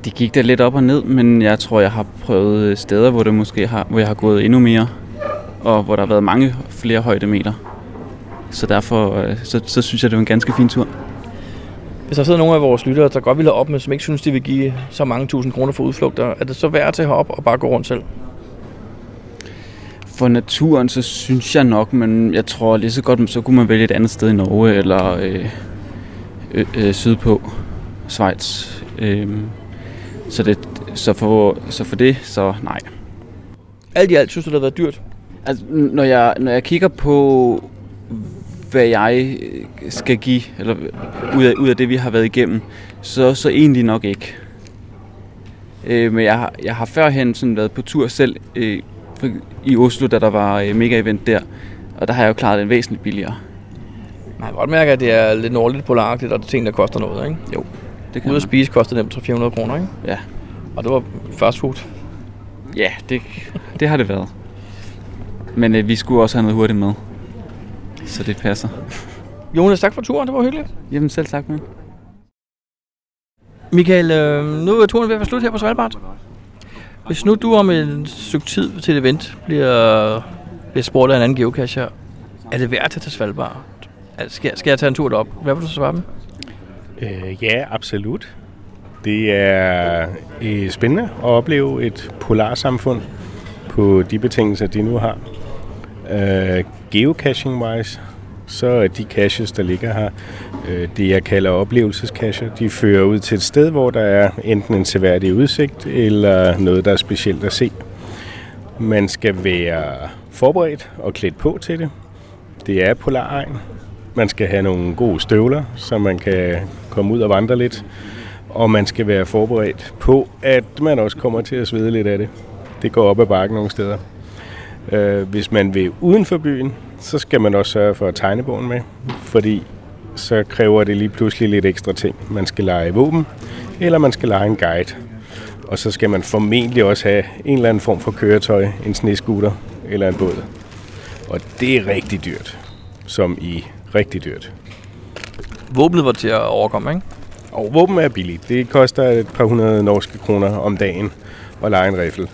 Det gik da lidt op og ned, men jeg tror, jeg har prøvet steder, hvor, det måske har, hvor jeg har gået endnu mere, og hvor der har været mange flere højdemeter. Så derfor øh, så, så synes jeg, det var en ganske fin tur. Hvis der sidder nogle af vores lyttere, der godt vil have op, men som ikke synes, de vil give så mange tusind kroner for udflugter, er det så værd til at op og bare gå rundt selv? For naturen, så synes jeg nok, men jeg tror lige så godt, så kunne man vælge et andet sted i Norge eller øh, øh, øh, sydpå, Schweiz. Øh, så, det, så, for, så for det, så nej. Alt i alt synes du, det har været dyrt? Altså, når jeg, når jeg kigger på, hvad jeg skal give, eller ud af, ud af det, vi har været igennem, så, så egentlig nok ikke. Øh, men jeg har, jeg har førhen sådan været på tur selv øh, i Oslo, da der var øh, mega-event der, og der har jeg jo klaret den væsentligt billigere. Man kan godt mærke, at det er lidt nordligt polaragtigt, og det er ting, der koster noget, ikke? Jo, det kan Ude at spise koster nemt 400 kroner, ikke? Ja. Og det var fast food. Ja, det, det har det været. Men øh, vi skulle også have noget hurtigt med. Så det passer. Jonas, tak for turen. Det var hyggeligt. Jamen selv tak, man. Michael, øh, nu er turen ved at være slut her på Svalbard. Hvis nu du om et stykke tid til et event bliver, bliver spurgt af en anden geocacher, er det værd at tage til Svalbard? Altså, Skal, skal jeg tage en tur derop? Hvad vil du svare dem? Øh, ja, absolut. Det er øh, spændende at opleve et polarsamfund på de betingelser, de nu har. Øh, Geocaching-wise, så er de caches, der ligger her, øh, det jeg kalder oplevelsescacher. De fører ud til et sted, hvor der er enten en seværdig udsigt, eller noget, der er specielt at se. Man skal være forberedt og klædt på til det. Det er polaregn. Man skal have nogle gode støvler, så man kan komme ud og vandre lidt. Og man skal være forberedt på, at man også kommer til at svede lidt af det. Det går op ad bakken nogle steder. Øh, Hvis man vil uden for byen, så skal man også sørge for at tegnebogen med, fordi så kræver det lige pludselig lidt ekstra ting. Man skal lege våben, eller man skal lege en guide. Og så skal man formentlig også have en eller anden form for køretøj, en snescooter eller en båd. Og det er rigtig dyrt, som i rigtig dyrt. Våbnet var til at overkomme, ikke? Og våben er billigt. Det koster et par hundrede norske kroner om dagen at lege en riffel.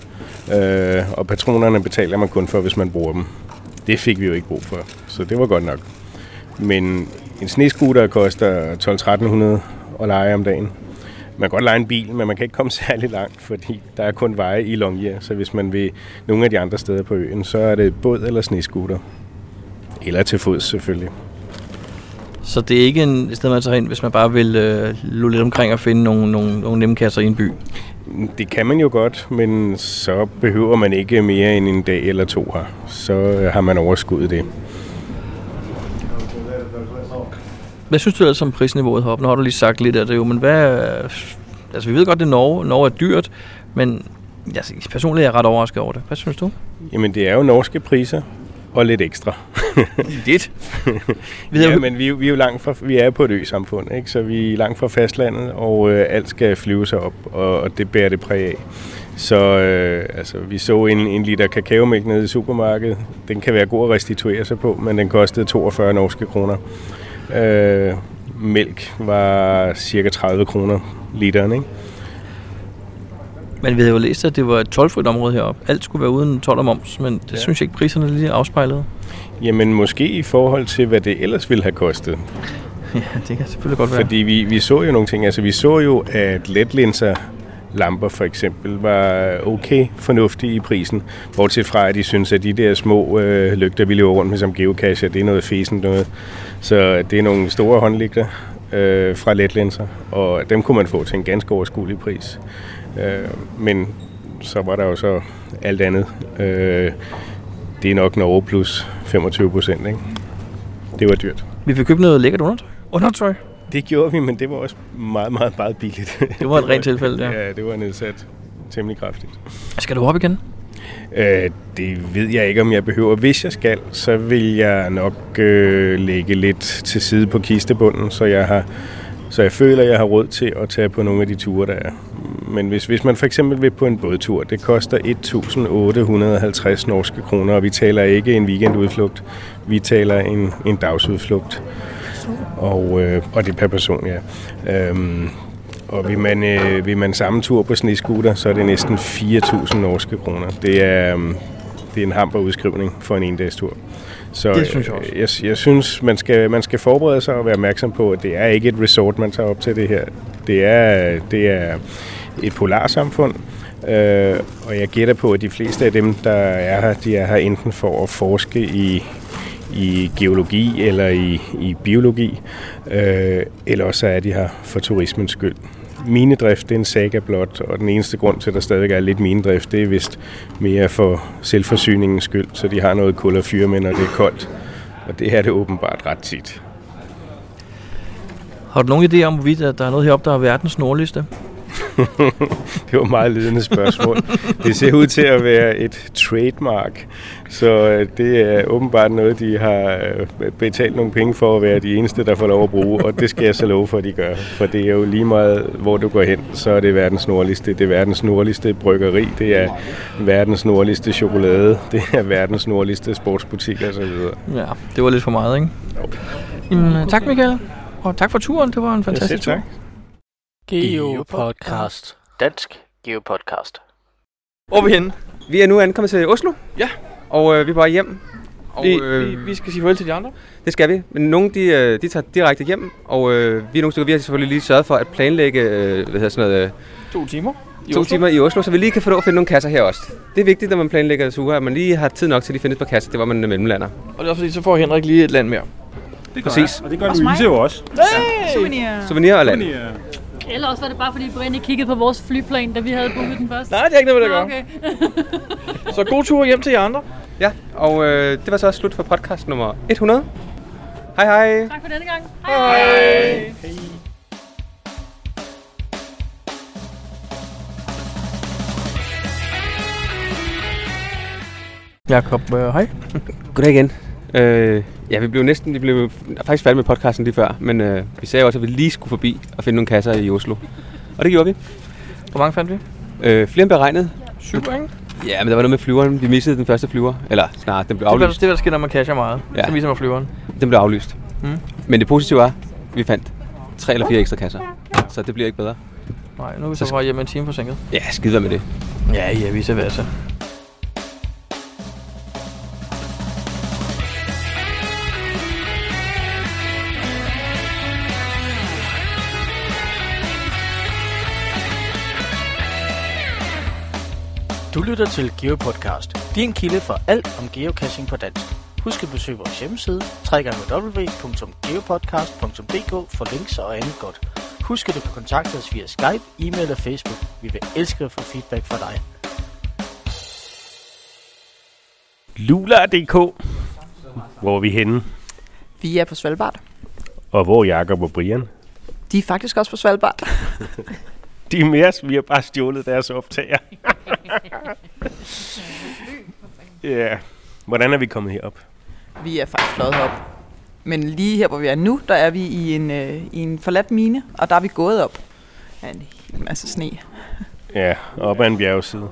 Øh, og patronerne betaler man kun for, hvis man bruger dem. Det fik vi jo ikke brug for, så det var godt nok. Men en snescooter koster 12-1300 at lege om dagen. Man kan godt lege en bil, men man kan ikke komme [LAUGHS] særlig langt, fordi der er kun veje i Longyear. Så hvis man vil nogle af de andre steder på øen, så er det båd eller snescooter. Eller til fods selvfølgelig. Så det er ikke en, et sted, man tager hen, hvis man bare vil øh, lulle lidt omkring og finde nogle, nogle, nogle nemme kasser i en by. Det kan man jo godt, men så behøver man ikke mere end en dag eller to her. Så øh, har man overskuddet det. Hvad synes du ellers om prisniveauet heroppe? Nu har du lige sagt lidt af det jo, men hvad... Altså, vi ved godt, det er Norge. Norge er dyrt, men altså, personligt er jeg ret overrasket over det. Hvad synes du? Jamen, det er jo norske priser og lidt ekstra. lidt? [LAUGHS] ja, men vi, er vi er jo langt fra, vi er på et ø-samfund, ikke? så vi er langt fra fastlandet, og øh, alt skal flyve sig op, og, og det bærer det præg af. Så øh, altså, vi så en, en liter kakaomælk nede i supermarkedet. Den kan være god at restituere sig på, men den kostede 42 norske kroner. Øh, mælk var cirka 30 kroner literen, ikke? Men vi havde jo læst, at det var et tolvfrit område heroppe. Alt skulle være uden 12 og moms, men det ja. synes jeg ikke, priserne lige afspejlede. Jamen måske i forhold til, hvad det ellers ville have kostet. [LAUGHS] Ja, det kan selvfølgelig godt være. Fordi vi, vi så jo nogle ting. Altså vi så jo, at letlinser lamper for eksempel var okay fornuftige i prisen. Bortset fra, at de synes, at de der små øh, lygter, vi løber rundt med som geocacher, det er noget fesen noget. Så det er nogle store håndlygter øh, fra letlinser, og dem kunne man få til en ganske overskuelig pris. Øh, men så var der jo så alt andet. Øh, det er nok Norge plus 25 procent, ikke? Det var dyrt. Vi fik købt noget lækkert undertøj. Undertøj? Det gjorde vi, men det var også meget, meget, meget billigt. Det var et rent tilfælde, ja. Ja, det var nedsat temmelig kraftigt. Skal du op igen? Øh, det ved jeg ikke, om jeg behøver. Hvis jeg skal, så vil jeg nok øh, lægge lidt til side på kistebunden, så jeg har så jeg føler, at jeg har råd til at tage på nogle af de ture, der er. Men hvis, hvis man for eksempel vil på en bådtur, det koster 1.850 norske kroner, og vi taler ikke en weekendudflugt, vi taler en, en dagsudflugt. Og, øh, og det er per person, ja. Øhm, og vil man, øh, vil man samme tur på snescooter, så er det næsten 4.000 norske kroner. Det er, øh, det er en hamper udskrivning for en en tur. Så Det synes jeg også. øh, Jeg, jeg synes, man skal, man skal forberede sig og være opmærksom på, at det er ikke et resort, man tager op til det her. Det er, det er et polarsamfund, øh, og jeg gætter på, at de fleste af dem, der er her, de er her enten for at forske i, i geologi eller i, i biologi, øh, eller også er de her for turismens skyld. Minedrift det er en saga blot, og den eneste grund til, at der stadigvæk er lidt minedrift, det er vist mere for selvforsyningens skyld, så de har noget kul og fyre med, når det er koldt. Og det er det åbenbart ret tit. Har du nogen idé om, hvorvidt at der er noget heroppe, der er verdens nordligste? [LAUGHS] det var et meget ledende spørgsmål. Det ser ud til at være et trademark, så øh, det er åbenbart noget, de har øh, betalt nogle penge for at være de eneste, der får lov at bruge, og det skal jeg så love for, at de gør. For det er jo lige meget, hvor du går hen, så er det verdens nordligste. Det er verdens nordligste bryggeri, det er verdens nordligste chokolade, det er verdens nordligste sportsbutik osv. Ja, det var lidt for meget, ikke? Jo. Jamen, tak Michael, og tak for turen. Det var en fantastisk tur. Geopodcast. Dansk Geopodcast. Hvor er vi henne? Vi er nu ankommet til Oslo. Ja. Og øh, vi er vej hjem. Og vi, vi, vi skal sige farvel til de andre. Det skal vi. Men nogle de, øh, de tager direkte hjem, og øh, vi er nogle stykker, vi har selvfølgelig lige sørget for at planlægge øh, hvad hedder sådan noget, øh, To timer. I to Oslo. timer i Oslo, så vi lige kan få lov at finde nogle kasser her også. Det er vigtigt, når man planlægger ture, at man lige har tid nok til at lige finde et par kasser, det var man mellemlander. Og det er også fordi, så får Henrik lige et land mere. Det Præcis. Og det gør Louise jo også. Hey! Souvenir. Souvenir og land. Eller også var det bare, fordi Brian ikke kiggede på vores flyplan, da vi havde booket den først. Nej, det er ikke noget, Nå, at okay. [LAUGHS] Så god tur hjem til jer andre. Ja, og øh, det var så også slut for podcast nummer 100. Hej hej. Tak for denne gang. Hej. hej. Jakob, øh, hej. Goddag igen. Øh, ja, vi blev næsten vi blev faktisk færdige med podcasten lige før, men øh, vi sagde også, at vi lige skulle forbi og finde nogle kasser i Oslo. Og det gjorde vi. Hvor mange fandt vi? Øh, flere end beregnet. Syv point. Ja, men der var noget med flyveren. Vi missede den første flyver. Eller snart, den blev Det er, aflyst. det er, hvad der sker, når man casher meget. Ja. Så viser man flyveren. Den blev aflyst. Mm. Men det positive var, at vi fandt tre eller fire ekstra kasser. Så det bliver ikke bedre. Nej, nu er vi Så så bare hjemme en time forsinket. Ja, skide være med det. Ja, ja, vi ser hvad så. Du lytter til GeoPodcast. Din kilde for alt om geocaching på dansk. Husk at besøge vores hjemmeside, www.geopodcast.dk for links og andet godt. Husk at du kan kontakte os via Skype, e-mail og Facebook. Vi vil elske at få feedback fra dig. Lula.dk Hvor er vi henne? Vi er på Svalbard. Og hvor er Jacob og Brian? De er faktisk også på Svalbard. [LAUGHS] De er os, vi har bare stjålet deres optager. [LAUGHS] ja. Hvordan er vi kommet herop? Vi er faktisk fløjet op. Men lige her, hvor vi er nu, der er vi i en, øh, i en forladt mine, og der er vi gået op af en hel masse sne. Ja, op ad en bjergside.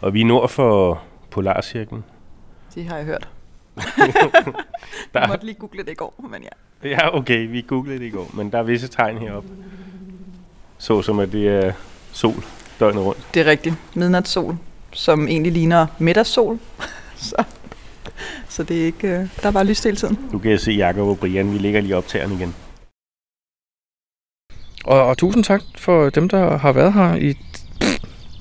Og vi er nord for Polarcirklen. Det har jeg hørt. [LAUGHS] Der- Jeg måtte lige google det i går, men ja. Ja, okay, vi googlede det i går, men der er visse tegn heroppe. Så som at det er sol døgnet rundt. Det er rigtigt. Midnatssol, som egentlig ligner middagssol. [LAUGHS] så, så det er ikke, øh, der er bare lyst hele tiden. Nu kan jeg se Jakob og Brian, vi ligger lige optageren igen. Og, og tusind tak for dem, der har været her i